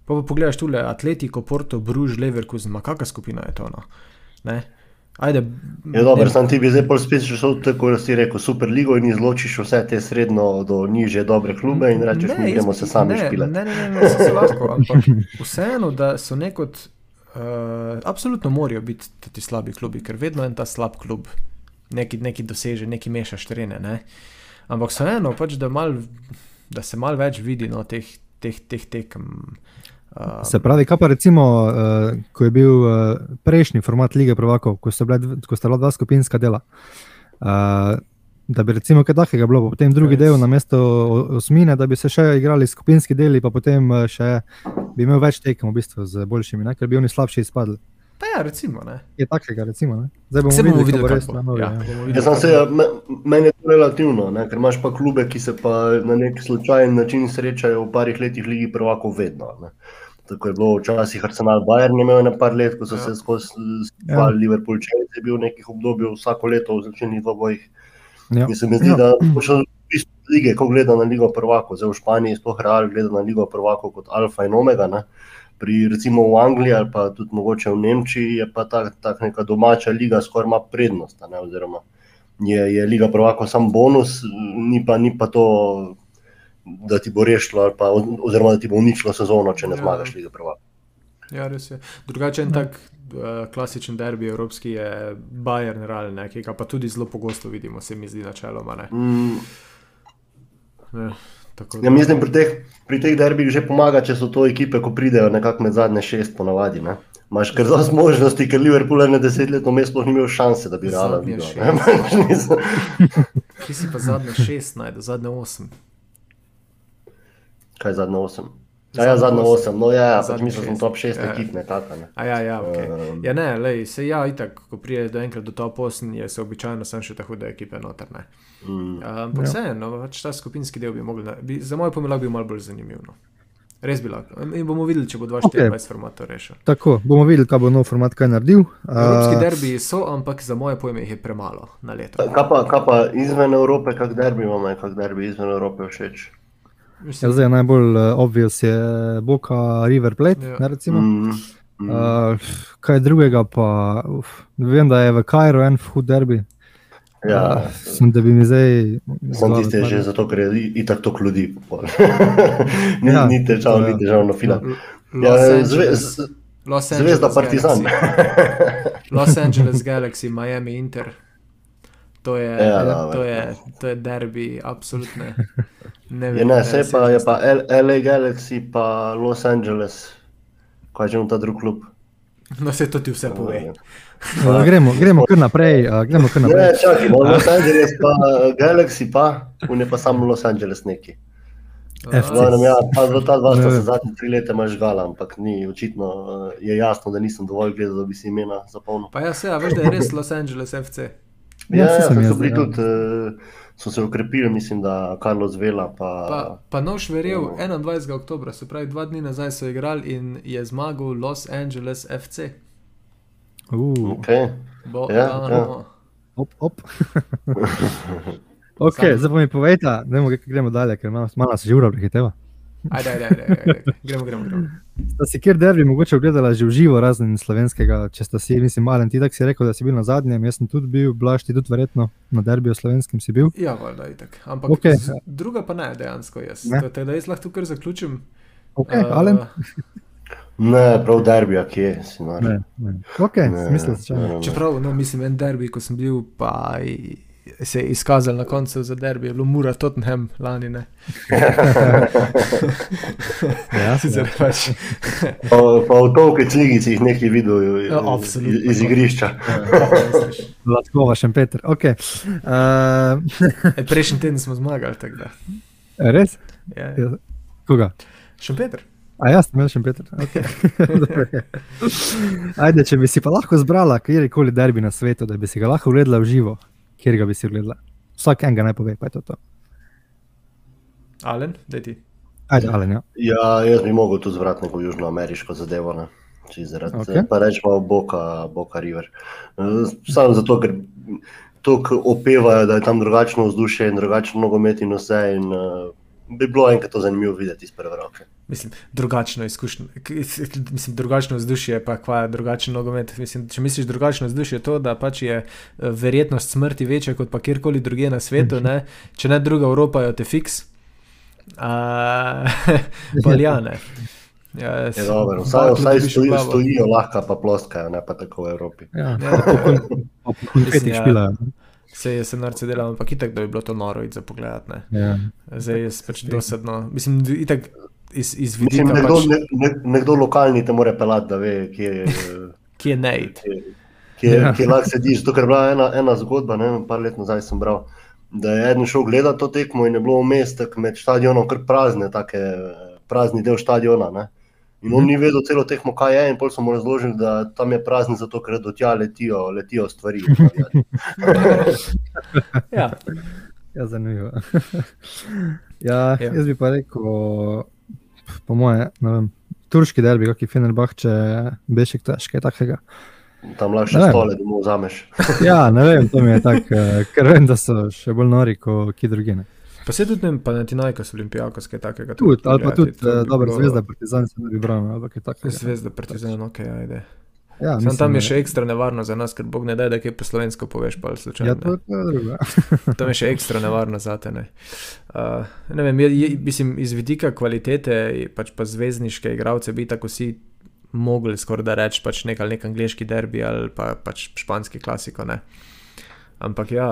Pa pa pogledaš tule Atletico, Porto, Bruž, Leverkusen, kakšna skupina je to? No? Ajde, je dobro, sam ti bi zdaj pol spet šel tako, da si rekel Superligo in izločiš vse te srednjo do niže dobre klube in rečeš, ne, mi gremo se sami špilati. Ne, ne, ne, ne, se lahko, ampak vseeno, da so nekot, uh, absolutno morajo biti ti slabi klubi, ker vedno je ta slab klub, neki, neki doseže, neki mešaš terene, ne. Ampak vseeno, pač, da, mal, da se mal več vidi no, teh, teh, teh tekem. Uh, se pravi, kaj pa recimo, uh, ko je bil uh, prejšnji format lige Provokov, ko, ko sta bila dva skupinska dela. Uh, da bi recimo kaj takega bilo, potem drugi del na mesto osmine, da bi se še igrali skupinski deli, pa potem še bi imel več tekem v bistvu z boljšimi, ne? ker bi oni slabši izpadli. Pa ja, recimo. Ne? Je takega, recimo. Ne? Zdaj bomo, bomo videli, kako bo res. Novi, ja, ja. Ja, se, meni je to relativno, ne? ker imaš pa klube, ki se pa na nek slučajen način srečajo v parih letih ligi prvakov vedno. Ne? Tako je bilo včasih Arsenal Bayern, imel je nekaj let, ko so ja. se skozi ja. Liverpool, če je bil v nekih obdobjih vsako leto v začetnih dvobojih. Ja. Mi se mi zdi, ja. da še v bistvu lige, ko gleda na Ligo prvako, zdaj v Španiji sploh Real gleda na Ligo prvako kot alfa in omega. Ne? Pri recimo v Angliji ali pa tudi mogoče v Nemčiji je pa ta, ta neka domača liga skoraj ima prednost. Oziroma je, je Liga prvako samo bonus, ni pa, ni pa to da ti bo rešilo, pa, oziroma da ti bo uničilo sezono, če ne ja. zmagaš lige prva. Ja, res je. Drugačen ja. tak uh, klasičen derbi evropski je Bayern, Real, ki ga pa tudi zelo pogosto vidimo, se mi zdi načeloma. Mm. Ja, ja, mislim, pri teh, pri teh derbih že pomaga, če so to ekipe, ko pridejo nekako med zadnje šest, ponavadi. Ne? Imáš kar zelo možnosti, ker Liverpool je na desetletno mesto ni imel šanse, da bi Real videl. Kje si pa zadnje šest, najde zadnje osem? kaj je zadnjo osem. Ja, ja zadnjo osem, no ja, ja pač mislim, da sem top šest ja. ekip, ne tako. Ne. A ja, ja, okay. um, ja, ne, lej, se ja, itak, ko prije do enkrat do top osem, je se običajno sem še tako hude ekipe noter, ne. Mm. Ampak um, vseeno, ja. pač ta skupinski del bi mogli, bi, za moj pomen lahko bil malo bolj zanimiv. No. Res bi lahko. In bomo videli, če bo 24 okay. format to rešil. Tako, bomo videli, kaj bo nov format kaj naredil. Evropski derbi so, ampak za moje pojme jih je premalo na leto. Kaj pa, kaj pa izven Evrope, kak derbi imamo, kak derbi izven Evrope všeč? Ja, zdaj, najbolj uh, obvious je Boka River Plate. Ja. Mm, mm. Uh, kaj drugega, pa uf, vem, da je v Kajru en hud derbi. Ja, uh, sem, da bi mi zdaj. Sem tiste že zato, ker je itak to ljudi. ni, ja, ni težav, ja. ni težav na final. Ja, Zvezda Partizan. Los Angeles Galaxy, Miami Inter. To je, ja, da, to, je, to je derbi, absolutno. Ne vem, ne, se pa je pa LA Galaxy, pa Los Angeles, kaj že imamo ta drug klub. No, se to ti vse pove. Uh, gremo, gremo kar naprej. Uh, gremo kar naprej. Ne, čakaj, no, Los Angeles, pa Galaxy, pa ne pa samo Los Angeles neki. Zvanem, ja, pa za ta dva sta se zadnji tri leta mažgala, ampak ni očitno, je jasno, da nisem dovolj gledal, da bi si imena zapolnil. Pa ja, se, a veš, da je res Los Angeles FC. Ja, saj ja, sem ja, jaz, so, bili ja. tudi, eh, so se ukrepili, mislim, da Carlos Vela. Pa, Pa, pa Noš verjel, 21. oktober, se pravi, dva dni nazaj so igrali in je zmagal Los Angeles FC. Uh, okay. Bo, Ja, ano. ja. op, op. okay, zdaj pa mi povejte, da gremo dalje, ker malo se že ura prehiteva. Ajde, ajde, ajde, ajde, ajde. Gremo, gremo, gremo. Sta si kjer derbi mogoče ogledala že v živo, razen slovenskega, če sta si, mislim, malen ti tak si rekel, da si bil na zadnjem, jaz sem tudi bil, blaš ti tudi verjetno na derbiju slovenskem si bil. Ja, valjda, itak. Ampak okay. druga pa ne, dejansko jaz. Ne. Tako da jaz lahko kar zaključim. Ok, Eh, Alen? Ne, prav derbija, kje si nor. Ne, ne. Ok, smisel se čaka. Čeprav, no, mislim, en derbi, ko sem bil, pa se je izkazal na koncu za derbi, je bilo Mura Tottenham lani. Ne? Ja, Sicer pač. Pa, pa v tolki cigi si jih nekaj videl eh, Ja, absolutno. iz, iz igrišča. Latkova, še Peter. Okay. Uh, E, prejšnji teden smo zmagali, da. res? Ja. Ja. Koga? Šempeter. A jaz sem imel še Peter. Okay. Ajde, če bi si pa lahko zbrala kjerkoli derbi na svetu, da bi si ga lahko ogledala v živo, kjer ga bi si ogledala. Vsak en ga naj pove, pa je to. to. Alen, da ti. Ajde, Alen, ja. Ja, jaz bi mogel tu zvrati neko južnoameriško zadevo. Ne? Zaradi, Okej. okay. Pa rečemo Boca, Boca River. Eh, Samo zato, ker tako opevajo, da je tam drugačno vzdušje in drugačen nogomet in vse. In, uh, bi bilo enkrat to zanimivo videti iz prve roke. Mislim, drugačno izkušnjo. Mislim, drugačno vzdušje, pa kva je drugačen nogomet. Mislim, če misliš drugačno vzdušje, je to, da pač je eh, verjetnost smrti večja kot pa kjerkoli drugje na svetu. Ne? Če ne druga Evropa, jo te fiks. Paljane. Ja, Je dobro, vsaj, vsaj stoji, stojijo lahko, pa ploskajo, ne pa tako v Evropi. ja. Ja, Konfeti Mislim, ja. špilajo. Se je se narce delal, ampak itak, da bi bilo to noro iti za pogled. Ne? Ja. Zdaj je pač dosadno. Mislim, itak iz, iz Mislim, vidika, nekdo, pač, ne, ne, nekdo lokalni te more pelati, da ve, kje, je ne id. kje, kje, Ja. kje lahko sediš. Ker je bila ena, ena zgodba, ne vem, par let nazaj sem bral, da je eden šel gledati to tekmo in je bilo vmes tako med stadionom kar prazne, take, prazni del stadiona. Ne? In on ni vedel celo tekmo, kaj je, in pol so mu razložili, da tam je prazen, zato ker do tja letijo, letijo stvari. Ja, Ja, zanimivo. ja, Ja. ja. Jaz bi pa rekel, po moje, ne vem, turški derbi, kakšen Fenerbahče, Bešik, kaj takega. Tam lahko še stole domov vzameš. Ja, ne vem, to mi je tako, eh, ker vem, da so še bolj nori kot ki drugi. ne. Pa se tudi ne pa na Tinajko so olimpijako, kaj takega. Tudi, ali pa tudi to bi uh, dobro, bilo- zvezda, partizan se ne bi bral, ali kaj takega. Zvezda, partizan, ok, ajde. Ja, Sam tam je še ekstra nevarno za nas, ker Bog ne da, da kaj po slovensko poveš, pa slučajno. Ja, to, to je drugo. ne. Tam je še ekstra nevarno za te. Ne, uh, ne vem, je, je, mislim, iz vidika kvalitete, pač pa zvezdniške igralce bi tako vsi mogli skoraj da reči, pač nek, nek angliški derbi ali pa pač španski klasiko. Ne. Ampak ja,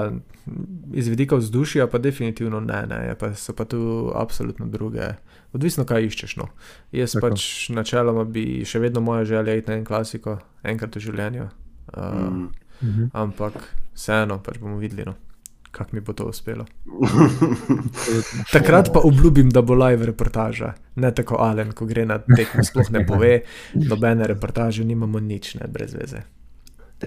iz vidika vzdušja pa definitivno ne, ne pa, so pa tu absolutno druge. Odvisno, kaj iščeš. No. Jaz Tako. pač načeloma bi še vedno moja želja iti na en klasiko, enkrat v življenju. Uh, Mm. Mhm. Ampak vseeno, pač bomo videli, no, kako mi bo to uspelo. Takrat pa obljubim, da bo live reportaža, ne tako Alen, ko gre na tekmo, sploh ne pove, nobene reportaže, nimamo nič, ne brez veze.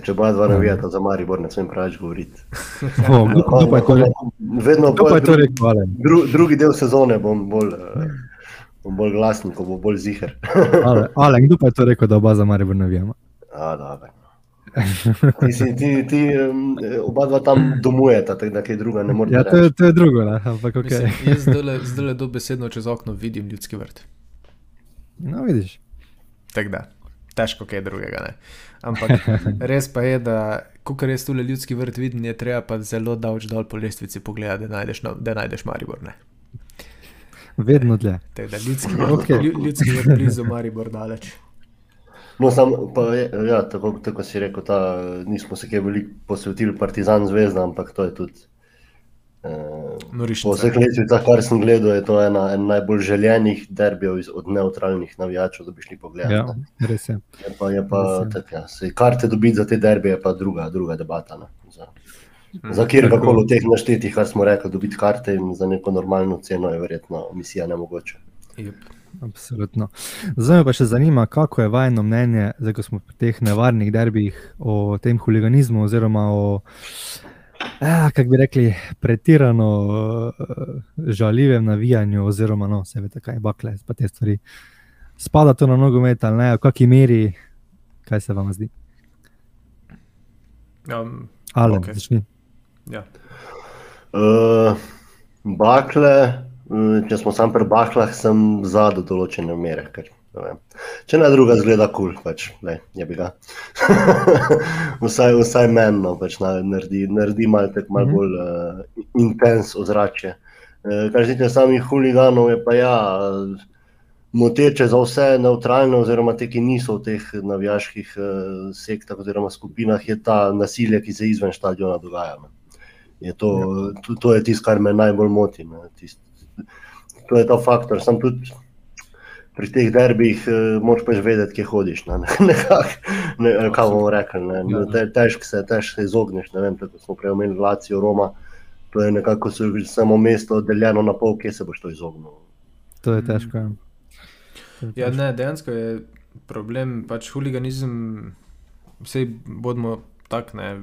Če bo dva navijata za Maribor, ne smem preveč govoriti. O, kdo, pa je to rekel? Vedno Kdo je to drugi, rekel? Dru, drugi del sezone bom bolj, eh, bom bolj glasen, ko bo bolj ziger. Ale, ale, kdo pa je to rekel, da oba za Maribor navijamo? A, dobro. Ti, si, ti, ti oba dva tam domujeta, tako da kaj druga ne morete Ja, to je, to je drugo, ne? ampak ok. Mislim, jaz zdaj le dobesedno čez okno vidim ljudski vrt. No, vidiš. Tako da, težko kaj drugega. Ne. Ampak res pa je, da ko res tule ljudski vrt vidim, je treba pa zelo davč dol po lestvici pogledati, da najdeš, no, da najdeš Maribor. Ne. Vedno dlje. Tako da ljudski okay. ljudski vrt blizu Maribor daleč. No, sam, pa, je- ja, tako, tako si rekel, ta, nismo se kaj veliko posvetili Partizan zvezda, ampak to je tudi. Eh, po Norišnica. vseh lestvicah, kar sem gledal, je to ena, en najbolj željenih derbijev iz- od neutralnih navijačev, da bi šli pogledat. Ja, ne. res je. Je pa, je pa je. tak, ja, sej karte dobiti za te derbije, je pa druga, druga debata. Ne. Za, za kjer koli od teh naštetih, kar smo rekli, dobiti karte in za neko normalno ceno je verjetno misija nemogoča. Jep. Absolutno. Zdaj me pa še zanima, kako je vajno mnenje, zdaj ko smo pri teh nevarnih derbih, o tem huliganizmu oziroma o Ja, kako bi rekli, pretirano uh, žaljivem navijanju, oziroma, no, se veste, kaj je bakle, pa te stvari. Spada to na nogomet ali ne, v kakšni meri, kaj se vam zdi? Um, Ali ok. začni. ja. Uh, bakle, mm, če smo sam pri baklah, sem za do določene mere. Ker. Če ne druga, zgleda kul, cool, pač, lej, je bi ga. vsaj vsaj meni no, pač, na- naredi, naredi malo tak, malo Mhm. bolj uh, intens ozračje. Uh, kar se tiče samih huliganov, je pa ja. Uh, Moteče za vse neutralne, oziroma te, ki niso v teh navijaških uh, sektah oziroma skupinah, je ta nasilje, ki se izven stadiona dogaja. ne. Je to, to, to je tisto, kar me najbolj moti. ne, tist- To je ta faktor. Sam tudi pri teh derbih uh, moraš pač vedeti, kje hodiš. Ne, nekako, ne, ali kaj bomo rekli. Ne, Ja. ne, te, težko se, težko se izogneš. Ne vem, tako smo prej omenili Lacijo, Roma. To je nekako se- samo mesto deljeno na pol, kje se boš to izognil. To je težko. ja. To je Ja, težko. ne, dejansko je problem, pač huliganizem, vse bodimo tak, ne,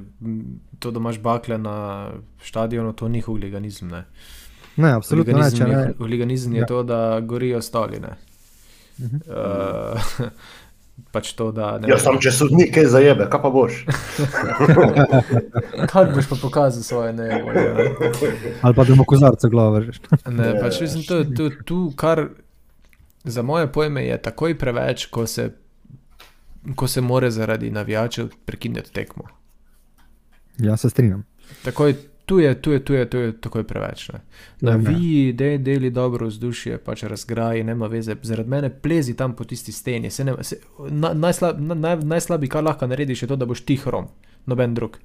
to, da imaš bakle na stadionu, to ni huliganizem. Ne. Ne, absolutno ne. Huliganizem, ne je, huliganizem je Ja. to, da gorijo stoli. Ne. Uh, pač to, da ne Ja, sam če sodnik kaj zajebe, kaj pa boš? Kaj boš pa pokazal svoje nevolje? Ne? ali pa da mu kozarce glavo vržeš. Ne, Ja, pač mislim, to, to, tu, kar za moje pojme je takoj preveč, ko se, ko se more zaradi navijačev prekiniti tekmo. Ja, se strinjam. Takoj, tu je, tu je, tu je, tu je takoj preveč. Ne. Ja, ne. Naviji, de, deli dobro vzdušje, pač razgraji, nema veze. Zaradi mene plezi tam po tisti steni. Se ne, se, na, najslab, na, naj, najslabši, kar lahko narediš, je to, da boš ti hrom, noben drug.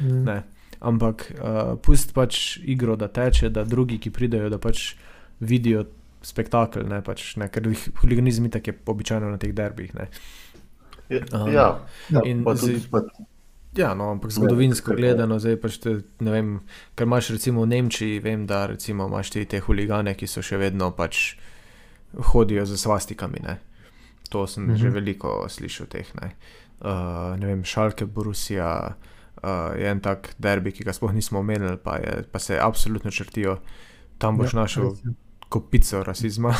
Mm. Ne. Ampak uh, pust pač igro, da teče, da drugi, ki pridejo, da pač vidijo spektakel, ne, pač, ne, ker jih- huliganizem je tako običajno na teh derbih. Ne. Aha. Ja, Ja, In pa tudi, zdaj- pa, Ja, no, ampak zgodovinsko gledano, zdaj pač te, ne vem, ker imaš recimo v Nemčiji, vem, da recimo imaš ti te huligane, ki so še vedno pač hodijo z svastikami. Ne. To sem mm -hmm. že Mhm. veliko slišal teh. Ne, uh, ne vem, Šalke, Borusija uh, je en tak derbi, ki ga sploh nismo omenili, pa, je, pa se absolutno črtijo. Tam boš ja, našel kopico rasizma.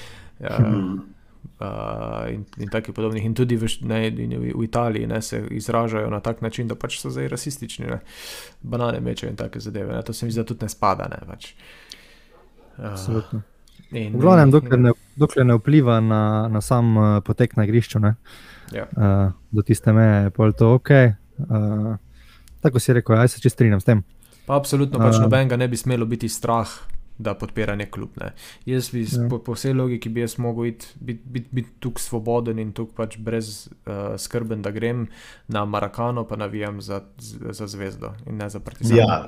ja, mm, uh, in, in tako podobnih. In tudi v, ne, in v, Italiji ne, se izražajo na tak način, da pač so zdaj rasistični, ne. banane mečejo in take zadeve. Ne. To se mi zdi, da tudi ne spada. Ne, pač. uh, Absolutno. in, V glavnem, dokler ne, dokler ne vpliva na, na sam uh, potek na igrišču, ne, Ja. uh, do tiste meje je pol to ok. Uh, tako si rekel, jaz se čest strinjam s tem. Pa absolutno pač Um, nobenega ne bi smelo biti strah. Da podpira nek klub. Ne. Jaz bi Ja. ja. po, po vsej logiki bi jaz mogel iti, biti bit, bit tukaj svoboden in tukaj pač brez uh, skrben, da grem na Marakano, pa navijam za, za zvezdo in ne za partizan. ja,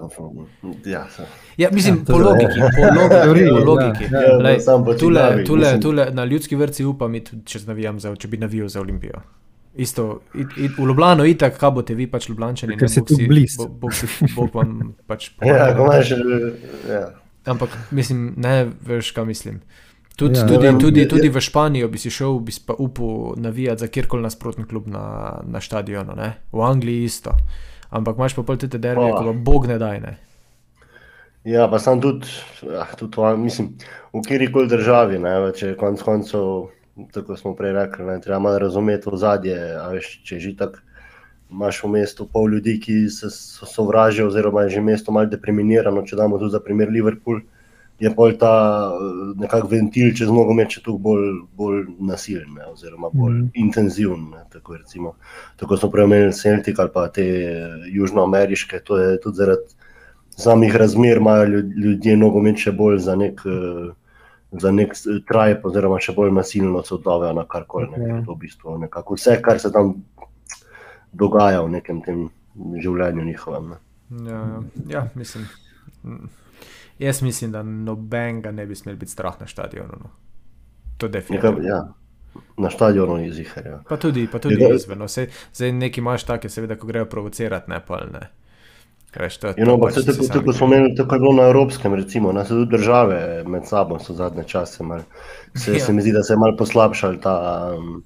ja, se- Ja, mislim, Ja, ja, po je- logiki, po logiki, Teoriji, po ja, logiki. ja. Ja, Lej, po tule, tule, tule, na ljudski vrsti upam, iti, če, navijam za, če bi navijal za Olimpijo. Isto, it, it, v Ljubljano itak, kaj boste vi pač Ljubljančani. Ker Bog tu blizu. Bog, vam pač ja, ko pomaga. imaš, ja. Ampak mislim, ne veš, kaj mislim. Tudi, Ja. tudi, vem, tudi, je- tudi v Španijo bi si šel, bi si pa upal navijati za kjerkoli nasprotni klub na, na stadionu, ne? v Angliji isto. Ampak imaš pa pol te derbije, ko pa Bog ne daj. Ne? Ja, pa sem tudi, ah, tudi v- mislim, v kjer koli državi, ne, če konec koncev, tako smo prej rekli, ne, treba malo razumeti ozadje, a veš, če že tako imaš v mestu pol ljudi, ki se so- sovražijo, oziroma je že mesto malo depriminirano, če damo tudi za primer Liverpool, je pol ta eh, nekak ventil čez nogomet še tu bolj, bolj nasilen, ne, oziroma bolj mm. intenziven. Ne, tako, recimo, tako smo prej omenili Celtic ali pa te eh, južnoameriške, to je tudi zaradi samih razmer imajo ljud- ljudje nogomet še bolj za nek, eh, za nek tribe, oziroma še bolj nasilno se odzovejo na karkoli. Ja. ker je to v bistvu nekako vse, kar se tam dogaja v nekem tem življenju njihovem. Ne. Ja, ja. ja, mislim. mm, Jaz mislim, da nobenega ne bi smel biti strah na stadionu. No. To definitivno. ja, na stadionu je zihar. Ja. Pa tudi, pa tudi Ja. izven. No. Sej, zdaj neki imaš take, seveda, ko grejo provocirati, ne pa ne. To, In no, pač se si tako, sam tako smo imeli, tako je bilo na evropskem, recimo, ne, se tudi države med sabo so zadnje čase mal, se, Ja. se mi zdi, da se je malo poslabšal ta um,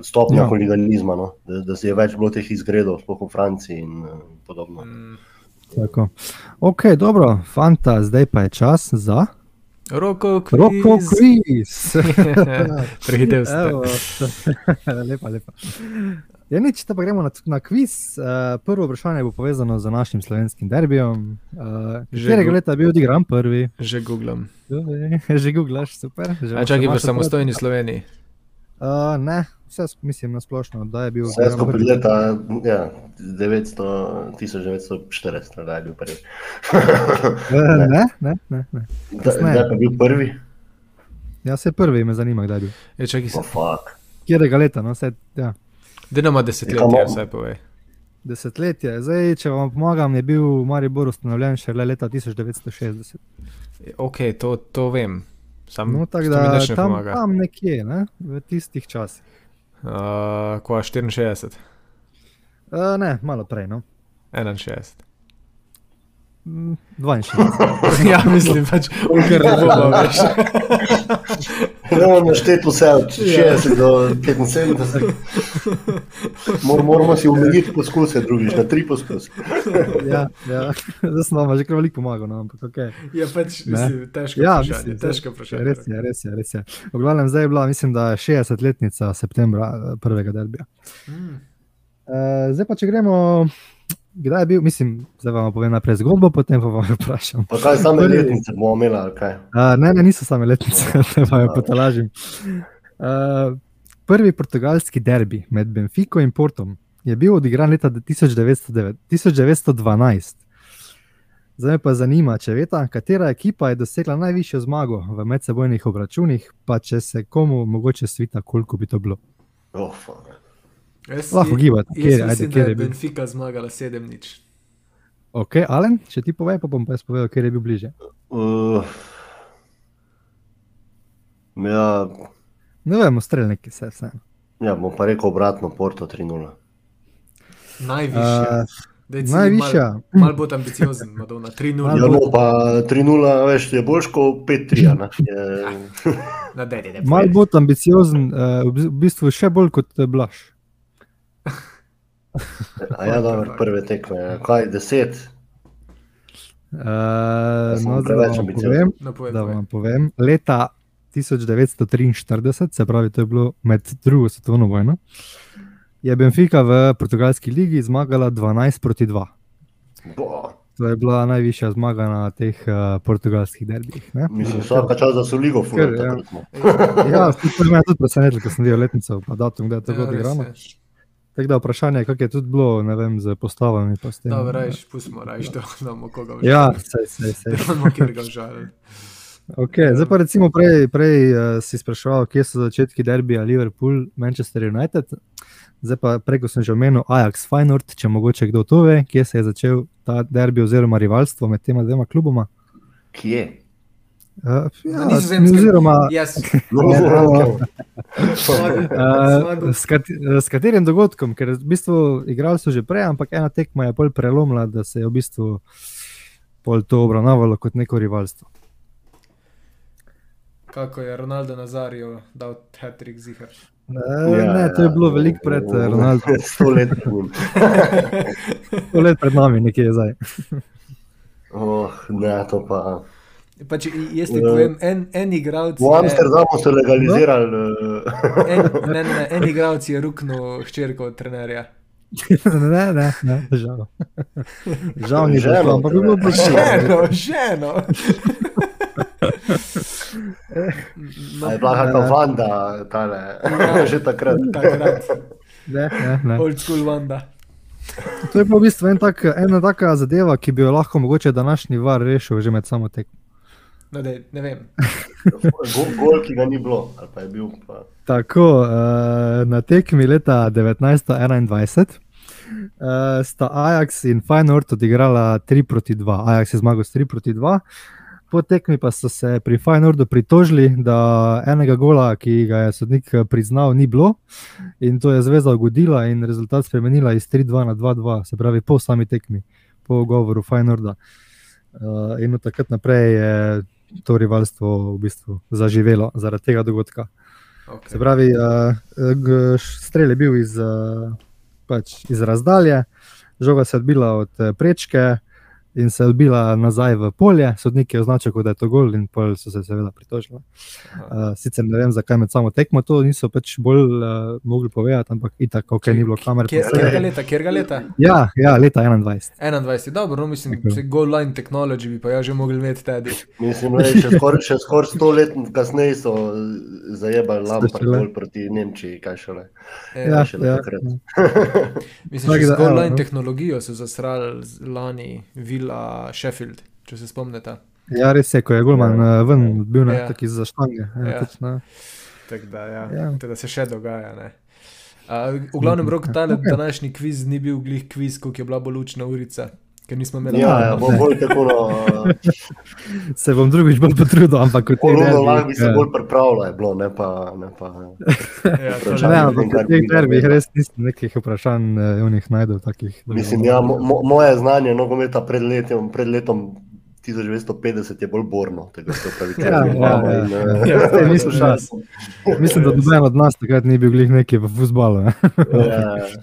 stopnja Ja. huliganizma, no, da, da se je več bilo teh izgredov, sploh v Franciji in uh, podobno. Mm, Tako. Ok, dobro, fanta, zdaj pa je čas za Roko, roko kviz. Prehitev ste. Evo, lepa, lepa. Ja, nič, pa gremo na, na kviz. Uh, prvo vprašanje bo povezano z našim slovenskim derbijem. Uh, Že Katerega go- leta je bil odigran prvi? Že googlam. Že googlaš, super. Že A čakaj v samostojni Sloveniji. Uh, ne, vse mislim na splošno, da je bil Vse odigran skupaj leta ja, 900, 1940, da je bil prvi. Eh, Ne, ne, ne. ne. Da- Kasneje. Kdaj pa je bil prvi? Ja, se prvi me zanima, kdaj je bil. Je, čakaj, se. Oh, fuck. Kjerega leta, no, vse, ja. Dinamo desetletje, vsaj povej. Desetletje. Zdaj, če vam pomagam, je bil Maribor ustanovljen šele leta 1960. Ok, to, to vem. Sam, No, tako da ne tam, pomaga. tam nekje, ne, v tistih časih. Uh, kva 64, Uh, ne, malo prej, no. 61. Mm, 62. ja, mislim pač, ker ne bomo več. Ne bomo našteti vse od Ja. 60 do 75. Mor, moramo si omejiti poskuse, drugič na tri poskuse. ja, ja. Zdaj sem vam že kar veliko pomagal, no, ampak ok. Je pač, Ne. mislim, težko Ja, vprašanje. mislim, težko vprašanje. Res je, res je, res je. V glavnem, zdaj je bila, mislim, da je 60-letnica septembra eh, prvega derbija. Mm. Uh, zdaj pa, če gremo, kdaj je bil, mislim, zdaj vam povem najprej zgodbo, potem pa vam vprašam. Pa kaj same Prvi- letnice bomo imeli, ali kaj? Uh, ne, ne, niso same letnice, da vam potolažim. Uh, prvi portugalski derbi med Benfico in Portom je bil odigran leta 1909, 1912. Zdaj me pa zanima, če veste, katera ekipa je dosegla najvišjo zmago v medsebojnih obračunih, pa če se komu mogoče svita, koliko bi to bilo. Oh, fuck. Jaz, Lahko gibate, Jaz kjer, ajde, mislim, kjer da je bil. Benfica zmagala 7 nič. Ok, Alen, če ti povej, pa bom pa jaz povedal, kjer je bil bliže. Uh, ja, Ne vem, streljniki se vse. ja, bom pa rekel obratno, Porto 3-0. Najvišja. Uh, Daj, si najvišja. Mal, mal bolj ambiciozen, Madonna. 3-0. Malo Ja, no, pa 3-0, veš, je boljš kot 5-3. a ne. Je- Na deri, ne Mal bolj ambiciozen, uh, v bistvu še bolj kot eh, Blaž. A ja, dobro, prve tekme. Kaj, 10? Uh, no, da vam povem, No, povej, da vam povem. Leta 1943, se pravi, to je bilo med drugo svetovno vojno, je Benfica v portugalski ligi zmagala 12 proti 2. Bo, To je bila najvišja zmaga na teh uh, portugalskih derbijih. ne. mislim, vsaka čas, da so ligo Ker, ja. furali. Ja, to je me tudi presenetilo, ko sem videl letnico, pa datum, kdaj je to bilo Ja, res odigrano. je. Tako da vprašanje je, kako je tudi bilo, ne vem, z postavami. pa s tem. Dobro, rajš, pustimo, rajš, da imamo koga v Ja, sej, sej, sej. Da imamo kjer ga žal. Okay, zdaj pa recimo prej, prej uh, si spraševal, kje so začetki derbija Liverpool, Manchester United. Zdaj pa preko sem že omenil Ajax Feyenoord, če mogoče kdo to ve, kje se je začel ta derbi oziroma rivalstvo med tema dvema kluboma. Kje? Uh, ja, oziroma, No, uh, s, kat, s katerim dogodkom, ker v bistvu igrali so že prej, ampak ena tekma je bolj prelomila, da se je v bistvu to obravnavalo kot neko rivalstvo. kako je Ronaldo Nazarijo dal hat-trick zihar. Uh, ja, ne, to je bilo veliko pred uh, Ronaldom. Sto let. pred njim. To let pred nami, nekje je zdaj. Oh, ne, to pa. Pač, jaz ti povem, en, en igralec. V Amsterdamu so legalizirali. eh, En, ne, ne, ne, en igralec je ruknil hčerko od trenerja. ne, ne, ne, žal. Žal ni žal, ampak bi bilo torej. prišlo. Ženo, ženo. A je bila kakšna vanda, tale, že takrat. Takrat, Ne, ne, ne. old school Wanda. To je pa v bistvu en tak, ena taka zadeva, ki bi jo lahko mogoče današnji var rešil že med samo tekmo. No, dej, ne vem. Gol, gol, ki ga ni bilo, ali pa je bil. Pa. Tako, uh, na tekmi leta 1921 uh, sta Ajax in Feyenoord odigrala 3 proti 2. Ajax je zmagal s 3 proti 2. Po tekmi pa so se pri Feyenoordu pritožili, da enega gola, ki ga je sodnik eh, priznal, ni bilo in to je zveza ugodila in rezultat spremenila iz 3-2 na 2-2, se pravi po sami tekmi, po govoru Feyenoorda. Uh, in od takrat naprej je to rivalstvo v bistvu zaživelo zaradi tega dogodka. Okay. Se pravi, uh, strel je bil iz, uh, pač iz razdalje, žoga se je odbila od prečke, in se odbila nazaj v polje, sodnik je označil, da je to gol, in pol so se seveda pritožili. Uh, sicer ne vem, zakaj med samo tekmo to niso pač bolj uh, mogli povedati, ampak itak, ok, ni bilo kamer. Kjer, kjer ga leta, kjer ga leta? Ja, ja, leta 21. 21, dobro, no, mislim, da se goal line technology bi pa ja že mogli imeti tedi. Mislim, da še skoraj skor sto let kasneje so zajebali Lampard gol proti Nemčiji, kaj šele. Ja, šele ja. mislim, da so goal line tehnologijo zasrali lani, vil Villa Sheffield, če se spomnite. Ja, res je, ko je Gulman ja. ven, bil na ja. taki za štange. Ja, ja. Točno. Tak da, ja. Ja. Teda se še dogaja. Uh, v glavnem, rok ta okay. današnji kviz ni bil glih kviz, kot je bila bolj lučna urica. Ker nismo imeli ja, ja, bom bolj tako. No, se bom drugič bolj potrudil, ampak kot ti rečeš, lahko bi se bolj pripravljal, bilo, ne pa. Ne pa ja, ne, ampak v teh prvih res nisem nekih vprašanj, v njih najdel takih. Mislim, ja, mo, moje znanje nogometa pred letom, pred letom 1950 je bolj borno, tega se pravi. Ja, ja, ja. In, uh, ja, te, mislim, mislim, da noben od nas takrat ni bil glih neki v futbalu. ja.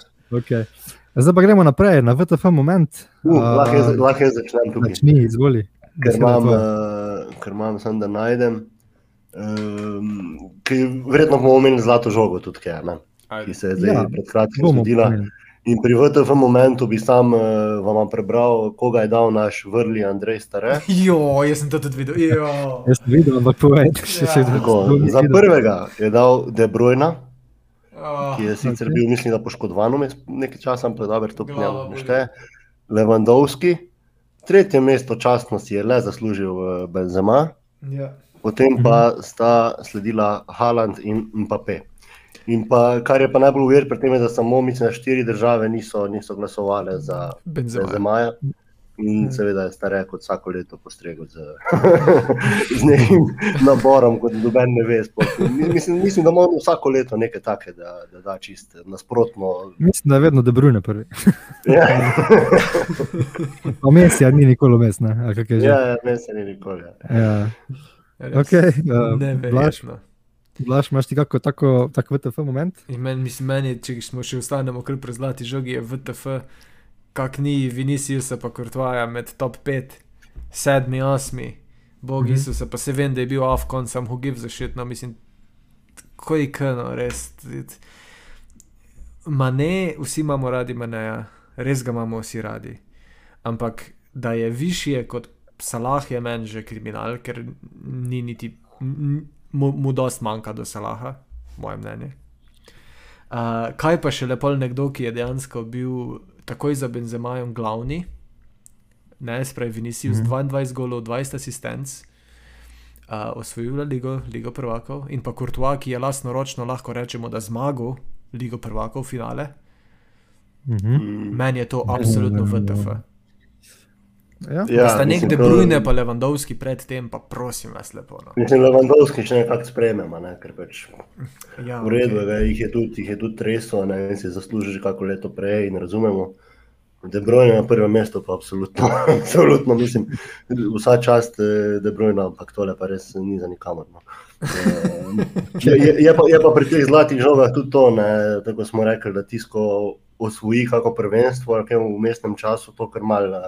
okay. Zdaj pa gremo naprej na VTF moment. Uh, uh, lahko jaz začnem tukaj. Začni, izvoli. Ker imam, uh, ker imam sem, da najdem. Um, verjetno bomo omenili zlato žogo, tudi kaj, ki se je zdaj ja, pred kratkim zgodila. In pri VTF momentu bi sam uh, vam prebral, koga je dal naš vrli Andrej Stare. Jo, jaz sem to tudi videl. jaz sem videl, ampak povej, če ja. še vedno. Za prvega je dal De Bruyne. Oh, ki je sicer okay. bil, mislim, da poškodovan nekaj časa, ampak dobro, to ne šteje. Levandovski, tretje mesto častno si je le zaslužil v Benzema, ja. potem pa mhm. sta sledila Haaland in Mbappé. In pa, kar je pa najbolj uver pri tem, je, da samo mislim, štiri države niso, niso glasovali za Benzema. Benzemaja. In seveda je stare kot vsako leto postregel z, z nekim naborom, kot noben ne ve. Mislim, mislim, da imamo vsako leto nekaj takega, da, da da čist nasprotno. Mislim, da je vedno dobrune prvi. Ja. Omesja ni nikoli omesna. Ja, omesja ni nikoli. Ja. Ja. Okay, uh, ne, verjetno. Blaž, imaš ti kako tako, tako VTF moment? Men, mislim, meni, če smo še ostanemo kar pri zlati žogi, je VTF kak ni Vinicius, pa Kurtvaja med top 5, 7, 8, bogi mm -hmm. se, pa se vem, da je bil Afkon, sem who gives a shit, no mislim, ko je kano, res. Mane, vsi imamo radi maneja, res ga imamo vsi radi. Ampak da je višje kot Salah, je meni že kriminal, ker ni niti, mu, mu dost manjka do Salaha, moje mnenje. Uh, kaj pa še lepo nekdo, ki je dejansko bil takoj za Benzemajem glavni, ne, spravi Vinicius, mm -hmm. 22 golov, 20 asistenc, uh, osvojil Ligo, Ligo prvakov in pa Courtois, ki je lastno ročno lahko rečemo, da zmagal Ligo prvakov finale. Mm -hmm. Meni je to absolutno VTF. Ja, ja, sta nek De Bruyne, pa Levandovski predtem, pa prosim, vas lepo. No. Mislim, Levandovski še nekako sprejmemo, ne? ker pač ja, v redu okay. je, jih je tudi, jih je tudi treslo, ne in si zasluži že kako leto prej in razumemo. De Bruyne na prvem mestu, pa absolutno, absolutno mislim, vsa čast eh, De Bruyne, ampak tole pa res ni za nikamor. No. Je, je, je, pa, je pa pri teh zlatih žogah tudi to, ne, tako smo rekli, da tisko osvoji kako prvenstvo, ali kaj v mestnem času, to kar malo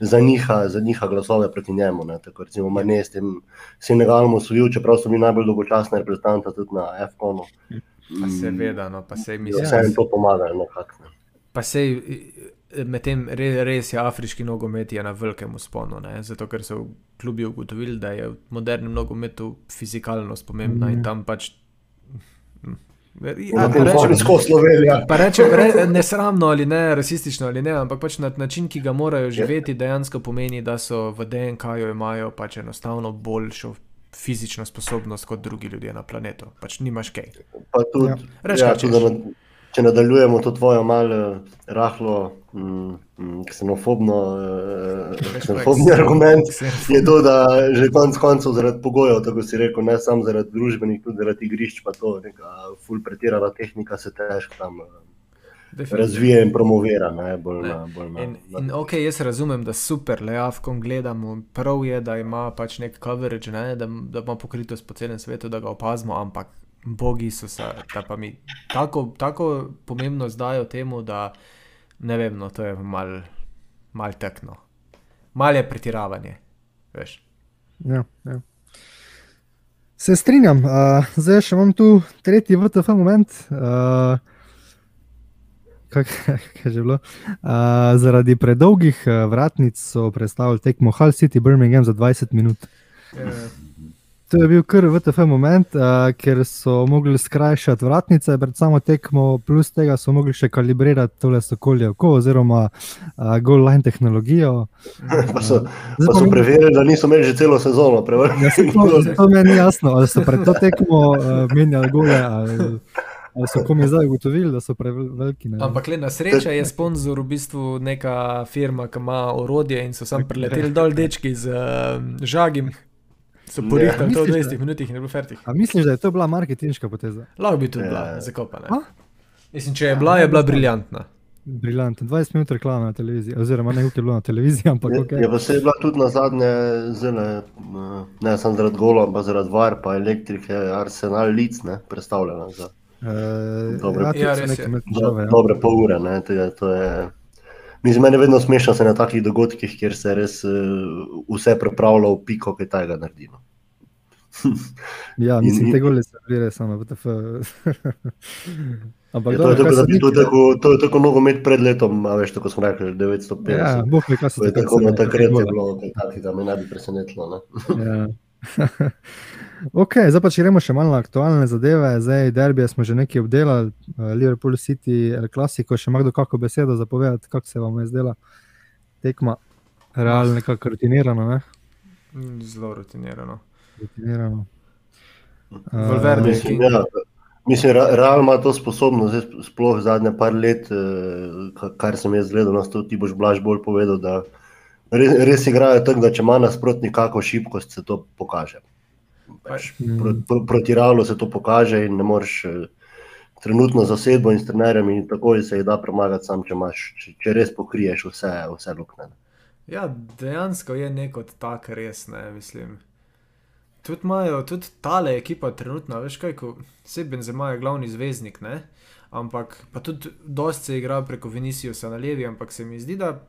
zaniha, zaniha glasove proti njemu. Ne. Tako recimo Mane s tem Senegalom osvojil, čeprav so mi najbolj dolgočasna reprezentanta tudi na F-konu. Pa seveda, no, pa se mi zdi, da jim to pomaga. Nekako, Pa sej, medtem res, res je afriški nogomet je na velikem usponu, ne? zato ker so klubi ugotovili, da je v modernem nogometu fizikalnost pomembna mm. in tam pač Ja, rečem, skozi Slovenijo. Rečem, re, ne sramno ali ne, rasistično ali ne, ampak pač na način, ki ga morajo živeti, dejansko pomeni, da so v DNK-ju imajo pač enostavno boljšo fizično sposobnost kot drugi ljudje na planetu. Pač nimaš kaj. Pa tudi, ja. Reč, ja, tudi če nadaljujemo to tvojo malo rahlo mm, mm ksenofobno, eh, ksenofobni argument, je to, da že konec koncev zaradi pogojev, tako si rekel, ne samo zaradi družbenih, tudi zaradi igrišč, pa to neka ful pretirana tehnika se težko tam. Eh, razvija in promovira. Ne, bolj na, bolj na, in, in, okay, jaz razumem, da super, le avkom gledamo. Prav je, da ima pač nek coverage, ne, da, da ima pokritost po celem svetu, da ga opazimo, ampak bogi so se, da pa mi tako, tako pomembno zdajo temu, da ne vem, no, to je mal, mal tekno. malo je pretiravanje. Veš. Ja, ja. Se strinjam, uh, zdaj še imam tu tretji VTF moment. Uh, Kaj je že bilo? Uh, zaradi predolgih uh, vratnic so predstavili tekmo Hull City Birmingham za 20 minut. Ja. To je bil kar VTF moment, uh, ker so mogli skrajšati vratnice pred samo tekmo, plus tega so mogli še kalibrirati tole sokolje oko, oziroma uh, goal line tehnologijo. pa so, pa so preverili, da niso imeli že celo sezono. Ja, to, to meni ni jasno, ali so pred to tekmo uh, menjali gole. Ali, Ali so komi zdaj ugotovili, da so preveliki? Ampak le na srečo je sponzor v bistvu neka firma, ki ima orodje in so sam preleteli dol dečki z uh, žagim. So porihtali to v 20 minutah in je bilo fertih. A misliš, da je to bila marketinška poteza? Lahko bi tudi bila zakopana. Mislim, če je bila, je bila briljantna. Briljantno, 20 minut reklame na televiziji, oziroma ne, je bilo na televiziji. Ampak, okay. je pa se je bila tudi na zadnje, zelo, ne samo zaradi gola, ampak zaradi var, pa elektrike, arsenal lic, ne, predstavljena. Za. Uh, dobre, ja, ja, ja. dobre pol ure. Ne, tega, to je, mislim, meni je vedno smešno se na takih dogodkih, kjer se res uh, vse prepravlja v piko, kaj tega naredi. No. ja, mislim, te gole se vrije samo v TF. Ampak, ja, to, je tako, da, to, je tako, to je tako nogomet pred letom, veš, tako smo rekli, 950. Ja, boh ve, kaj se je tako na takrat je bilo, da me ne bi presenetilo. ja. ok, zdaj pa če gremo še malo na aktualne zadeve. Zdaj, derbije smo že nekaj obdelali, Liverpool City, El Clasico, še ima kdo kako besedo za povedati, kako se vam je zdela tekma, realno nekako rutinirano. Ne? Zelo rutinirano. rutinirano. Valverde, Uh, mislim, ja, mislim, Real ima to sposobnost, zdaj, sploh zadnje par let, eh, kar sem jaz gledal, nas to ti boš blaž bolj povedal, da res, res igrajo tako, da če ima nasprotnik kako šibkost, se to pokaže. Pač, pro, pro, proti Realu se to pokaže in ne moreš eh, trenutno zasedbo in s trenerjem in takoj se jih da premagati, sam če, imaš, če, če res pokriješ vse, vse luknje. Ja, dejansko je neko tako res, ne mislim. Tudi imajo, tudi tale ekipa trenutno, veš kaj, ko vse Benzema je glavni zvezdnik, ne? ampak pa tudi dosti se igra preko Viniciusa na levi, ampak se mi zdi, da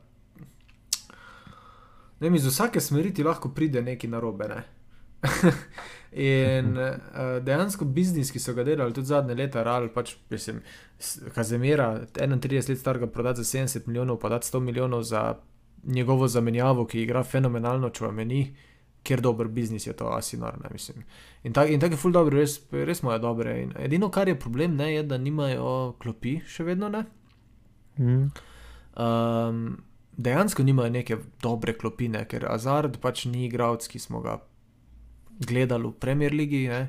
ne, iz vsake smeri ti lahko pride neki narobe. Ne? In uh, dejansko biznis, ki so ga delali tudi zadnje leta, ali pač, mislim, Kazemira, 31 let starega, prodati za 70 milijonov, pa dati 100 milijonov za njegovo zamenjavo, ki igra fenomenalno, če vam meni, ker dober biznis je to, asi norno, mislim. In tako tak je ful dobro, res, res imajo dobre. In edino, kar je problem, ne, je, da nimajo klopi, še vedno ne. Mm. Um, dejansko nimajo neke dobre klopine, ker Azard pač ni igralec, ki smo ga gledali v Premier League.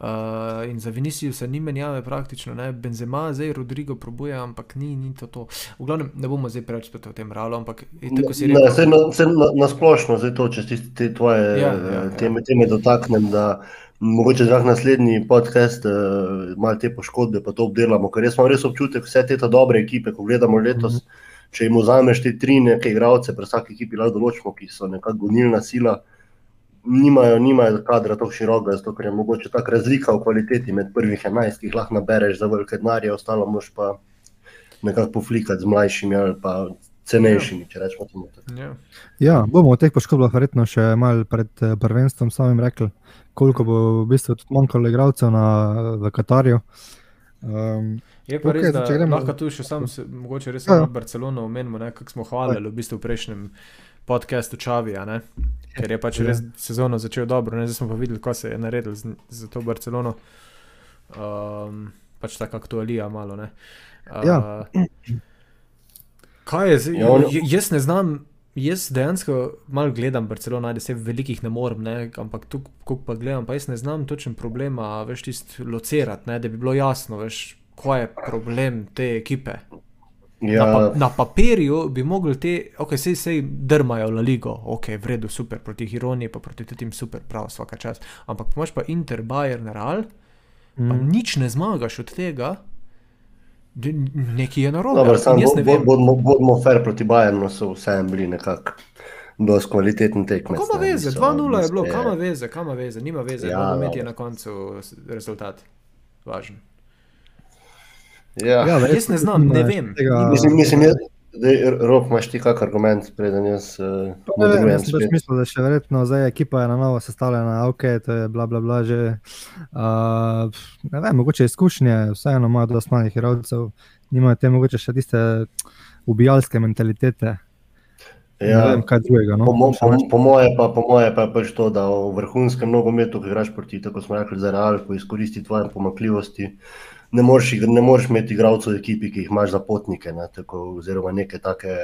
Uh, in za Vinicius se ni menjave praktično, ne? Benzema, zdaj Rodrigo probuje, ampak ni, ni to, to. V glavnem, ne bomo zdaj preveč spet o tem ralo, ampak tako si rekel. Ne, na, se na, na splošno, zdaj to, če ti te tvoje Ja, ja, ja. teme, teme dotaknem, da mogoče za naslednji podcast uh, malo te poškodbe pa to obdelamo, ker jaz imam res občutek, vse te dobre ekipe, ko gledamo letos, Mhm. če jim vzameš te tri neke igralce, pri vsaki ekipi lahko določimo, ki so nekako gonilna sila, nimajo, nimajo kadra tako široka, zato ker je mogoče tako razlika v kvaliteti med prvih 11, ki jih lahko nabereš za velike denarje, ostalo moš pa nekako poflikati z mlajšimi ali pa cenejšimi, če rečemo temu. tako. Ja. Ja, bomo o teh poškodbah verjetno še malo pred eh, prvenstvom samim rekli, koliko bo v bistvu tudi manjkalo igralcev na, v Katarju. Um, Je pa okay, res, da gremo- lahko tu še sam, se, mogoče res Ja, ja. samo Barcelono omenimo, kako smo hvalili v bistvu v prejšnjem podkastu Čavija, ne, ker je pač Ja. res sezono začel dobro, ne, zdaj smo pa videli, ko se je naredil z, za to Barcelono. Um, pač tako aktualija malo, ne. Uh, Ja. Kaj je zdaj? Ja, Jaz ne znam. Jaz dejansko malo gledam Barcelono, da se velikih ne morem, ne, ampak tu, pa gledam, pa jaz ne znam točen problema, veš, tisti locirati, ne, da bi bilo jasno, veš, kaj je problem te ekipe. Ja, Na, pa, na papirju bi mogli te, ok, sej, sej drmajo La Ligo, ok, v redu, super, proti Hironi, pa proti tem super, prav, vsaka čas. Ampak imaš pa Inter, Bayern, Real, pa mm, nič ne zmagaš od tega, nekaj je narobe. Dobro, In samo jaz ne bo- vem. bodimo, bodimo fair proti Bayernu, so vseeno bili nekako dosti kvaliteten tekmec. Kako ima ne, veze? niso- 2-0 je bilo, niso- kam ima veze, kam ima veze, nima veze, Ja, ja, nogomet je na koncu rezultat. Važen. Ja. ja, Jaz ne znam, ne vem. Tega, Mislim, mislim, jaz, Rok, imaš ti kak argument, preden jaz uh, ne vem? Jaz sem pač mislil, da še verjetno zdaj ekipa je na novo sestavljena, ok, to je bla bla bla že. Uh, ne vem, mogoče izkušnje, vseeno imajo dosti malih igralcev, nimajo te mogoče še tiste ubijalske mentalitete. Ja, ne vem, kaj drugega. No? Po, mo, po, po moje pa, po moje pa je pač to, da v vrhunskem nogometu, ki igraš proti, tako smo rekli, za real, ko izkoristi tvoje pomakljivosti ne moreš, ne moreš imeti igralcev v ekipi, ki jih imaš za potnike, ne, tako, oziroma neke take,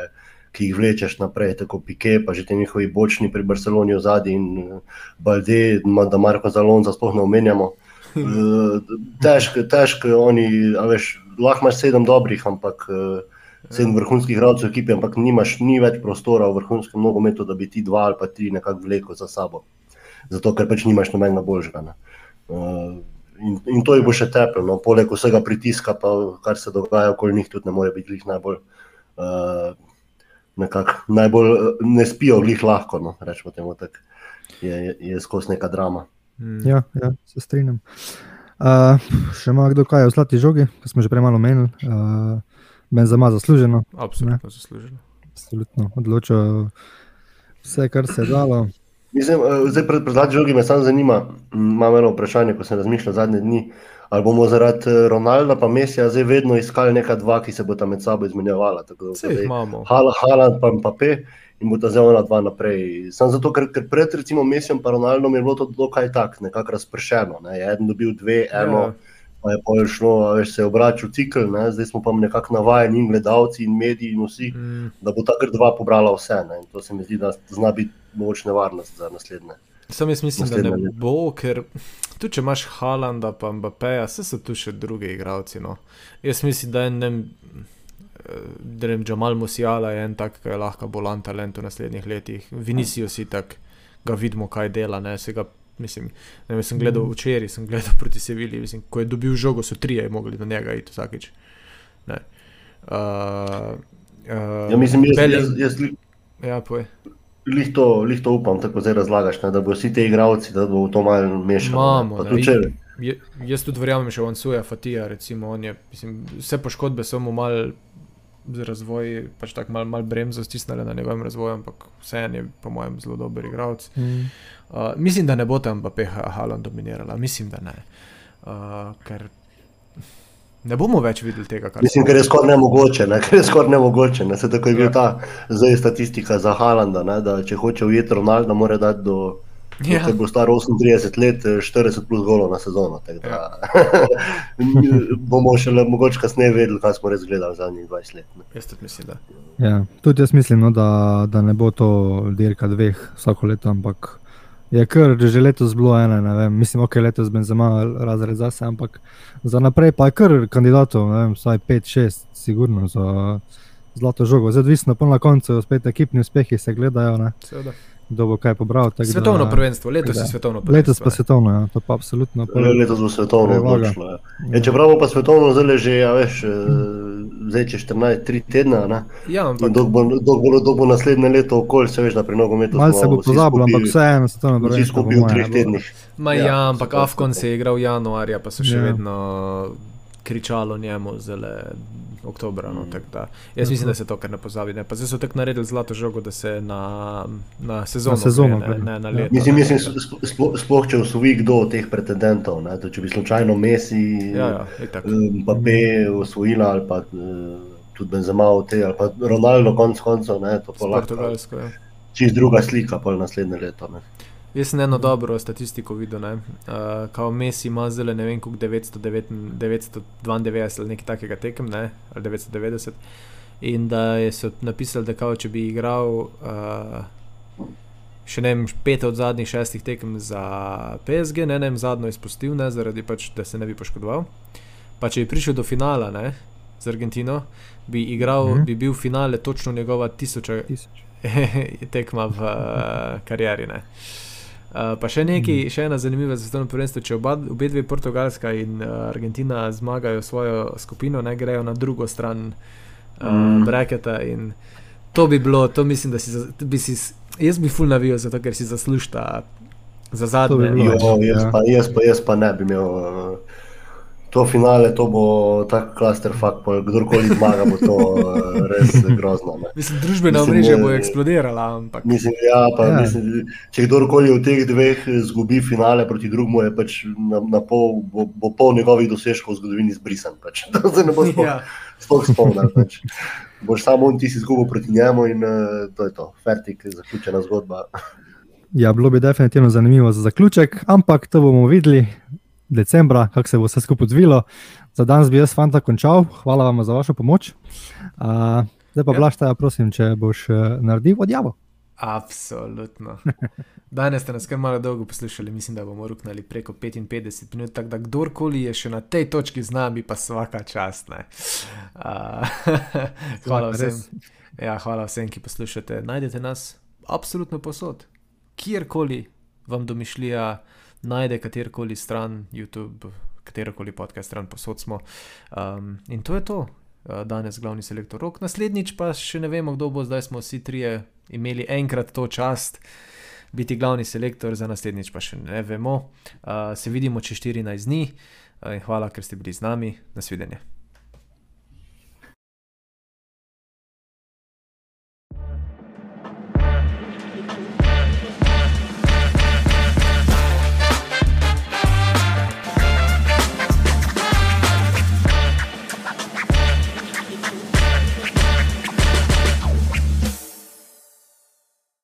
ki jih vlečeš naprej, tako Pike, pa že ti njihovi bočni pri Barceloni v zadnji in eh, Balde, da Marko Zalonza sploh ne omenjamo. Eh, težko, težko je oni, veš, lahko imaš sedem dobrih, ampak eh, sedem vrhunskih igralcev v ekipi, ampak nimaš ni več prostora v vrhunskem nogometu, da bi ti dva ali pa tri nekako vleko za sabo. Zato, ker pač nimaš nobenega božga. Uh, in, in to jih bo še teplo. No. Poleg vsega pritiska, pa, kar se dogaja okoli njih, tudi ne more biti najbolj. Uh, Nekak, najbolj ne spijo, glih lahko. No, rečemo, temu, tak, je je, je skozi neka drama. Mm. Ja, ja, se strinjam. Uh, še ima kdo kaj v zlati žogi, ki smo že prej malo menili, uh, meni za malo zasluženo. Absolutno ne? zasluženo. Absolutno odločil vse, kar se je dalo. Mislim, eh, zdaj pred, pred drugim me samo zanima, imam eno vprašanje, ko sem razmišljal zadnje dni. Ali bomo zaradi eh, Ronalda pa Mesija zdaj vedno iskali neka dva, ki se bo tam med sabo izmenjevala? Vse imamo. Haaland pa Mbappé in bo ta zdaj ona dva naprej. Sam zato, ker, ker pred recimo Mesijem pa Ronaldom je bilo to dokaj tak, nekako razpršeno. Ne? Je eden dobil dve, eno. Ja pa je pol šlo, veš, se je obračal cikl, ne? zdaj smo pa nekako navajeni in gledalci in mediji in vsi, mm. da bo ta dva pobrala vse. Ne? In to se mi zdi, da zna biti moč nevarnost za naslednje. Sam jaz mislim, da ne bo, ker tu če imaš Halanda, pa Mbappeja, vse so tu še drugi igravci. No. Jaz mislim, da je ne. Da je Jamal Musiala en tak, ki je lahko bolan talent v naslednjih letih. Vinicijo si tak, ga vidimo, kaj dela, ne se ga Mislim, ne, sem gledal včeraj, sem gledal proti Sevilji. Mislim, ko je dobil žogo, so trije mogli do njega iti vsakeč. Uh, uh, ja, mislim, jaz, jaz, jaz li, ja, lih, to, lih to upam, tako zdaj razlagaš, ne, da bodo vsi ti igravci, da bo to malo mešalo. Jaz tudi verjamem, še on suja, Fatija, recimo, je, mislim, vse poškodbe so mu mal. Z razvojem, pač tako malo mal bremzo stisnili na njegovem razvoju, ampak vseeno je, po mojem, zelo dober igralec. Mm. Uh, mislim, da ne bo tam PH Halon dominirala, mislim, da ne. Uh, ker ne bomo več videli tega, kar mislim. Ker je skoraj nemogoče, ne? ker je skoraj nemogoče. Ne? Se tako je bila ja. ta zdaj statistika za Halanda, ne? da če hoče ujeti Ronaldo, mora dati do. Ja. Če bo star 38 let, 40 plus golov na sezono. Ja. bomo še le mogoče kasneje vedeli, kaj smo res gledali zadnjih 20 let. Jaz tudi mislim, da. Ja, tudi jaz mislim, no, da, da ne bo to dirka dveh vsako leto, ampak je kar že letos bilo ena, ne vem, mislim, ok, letos bi za malo razred zase, ampak za naprej pa je kar kandidatov, ne vem, vsaj 5-6, sigurno za zlato žogo. Zdaj, odvisno pa na koncu, spet ekipni uspehi se gledajo. Seveda. Kdo bo kaj pobral? Svetovno da, prvenstvo, letos je svetovno prvenstvo. Letos pa svetovno, ja, to pa absolutno. Letos bo svetovno, odločno. Ja. Ja, čeprav pa svetovno zdaj že, ja, veš, mm zdaj če 14, 3 tedna. Ja, ampak... Dok bo, dok bo, dok bo naslednje leto okolje, se veš, da pri nogometu. Malo se bo pozabilo, ampak vseeno se to ne bo zgodilo. Vsi skupaj v 3 tednih. Ma ja, ja ampak Afkon se je igral januarja, pa so še ja. vedno kričalo njemu zelo oktobra. No, mm. Jaz mislim, da se to kar ne pozabi. Ne. Zdaj so tako naredili zlato žogo, da se na, na sezono, na sezono ne, ne na leto. Mislim, mislim sploh, sploh če osvoji kdo od teh pretendentov, ne, to, če bi slučajno Messi, ja, ja, pa P osvojila ali pa uh, tudi Benzema v te, ali pa Ronaldo konc koncev, ne, to pa lahko. Ja. Čist druga slika, pa naslednje leto. Ne. Jaz sem eno dobro statistiko videl, uh, kao Messi ima zelo ne vem, koliko 992 ali nekaj takega tekem, ne? ali 990. In da so napisali, da kao, če bi igral uh, še ne vem, pet od zadnjih šestih tekem za PSG, ne vem, zadnjo izpustil, ne, zaradi pač, da se ne bi poškodoval. Pa če bi prišel do finala ne, z Argentino, bi, igral, -hmm. bi bil finale točno njegova tisoča Tisoč. tekma v uh, karieri. Ne. Uh, pa še nekaj, mm. še ena zanimiva za to prvenstvo. Če oba, obe dve, Portugalska in uh, Argentina, zmagajo svojo skupino, ne grejo na drugo stran uh, mm. breketa. To bi bilo, to mislim, da si, bi si jaz bi ful navijal, zato ker si zaslužta za zadnje. Jo, jaz, ja. pa, jaz, pa, jaz pa ne bi imel. Uh, to finale, to bo tako klaster, fakt, kdorkoli zmaga, bo to uh, res grozno. Ne. Mislim, družbena mreža bo eksplodirala. Ampak... Mislim, ja, pa, ja. Mislim, če kdorkoli od teh dveh zgubi finale proti drugemu, je pač na, na pol, bo, bo pol njegovih dosežkov v zgodovini zbrisan. Pač. To se ne bo sploh ja. spomnil. Pač. Boš samo on ti si izgubil proti njemu in uh, to je to, fertik, zaključena zgodba. Ja, bilo bi definitivno zanimivo za zaključek, ampak to bomo videli decembra, kako se bo vse skupaj odvilo. Za danes bi jaz, fanta, končal. Hvala vam za vašo pomoč. Uh, zdaj pa, ja. Blaštaj, prosim, če boš uh, naredil odjavo. Absolutno. Danes ste nas kar malo dolgo poslušali, mislim, da bomo ruknili preko 55 minut. Tako da kdorkoli je še na tej točki z nami, pa vsaka čast. Uh, hvala, vsem, ja, hvala vsem, ki poslušate. Najdete nas absolutno posod, kjerkoli vam domišljija najde katerkoli stran, YouTube, katerokoli podcast stran, posod smo. Um, in to je to, uh, danes glavni selektor rok. Naslednjič pa še ne vemo, kdo bo, zdaj smo vsi trije imeli enkrat to čast. Biti glavni selektor, za naslednjič pa še ne vemo. Uh, se vidimo čez 14 dni uh, in hvala, ker ste bili z nami. Nasvidenje.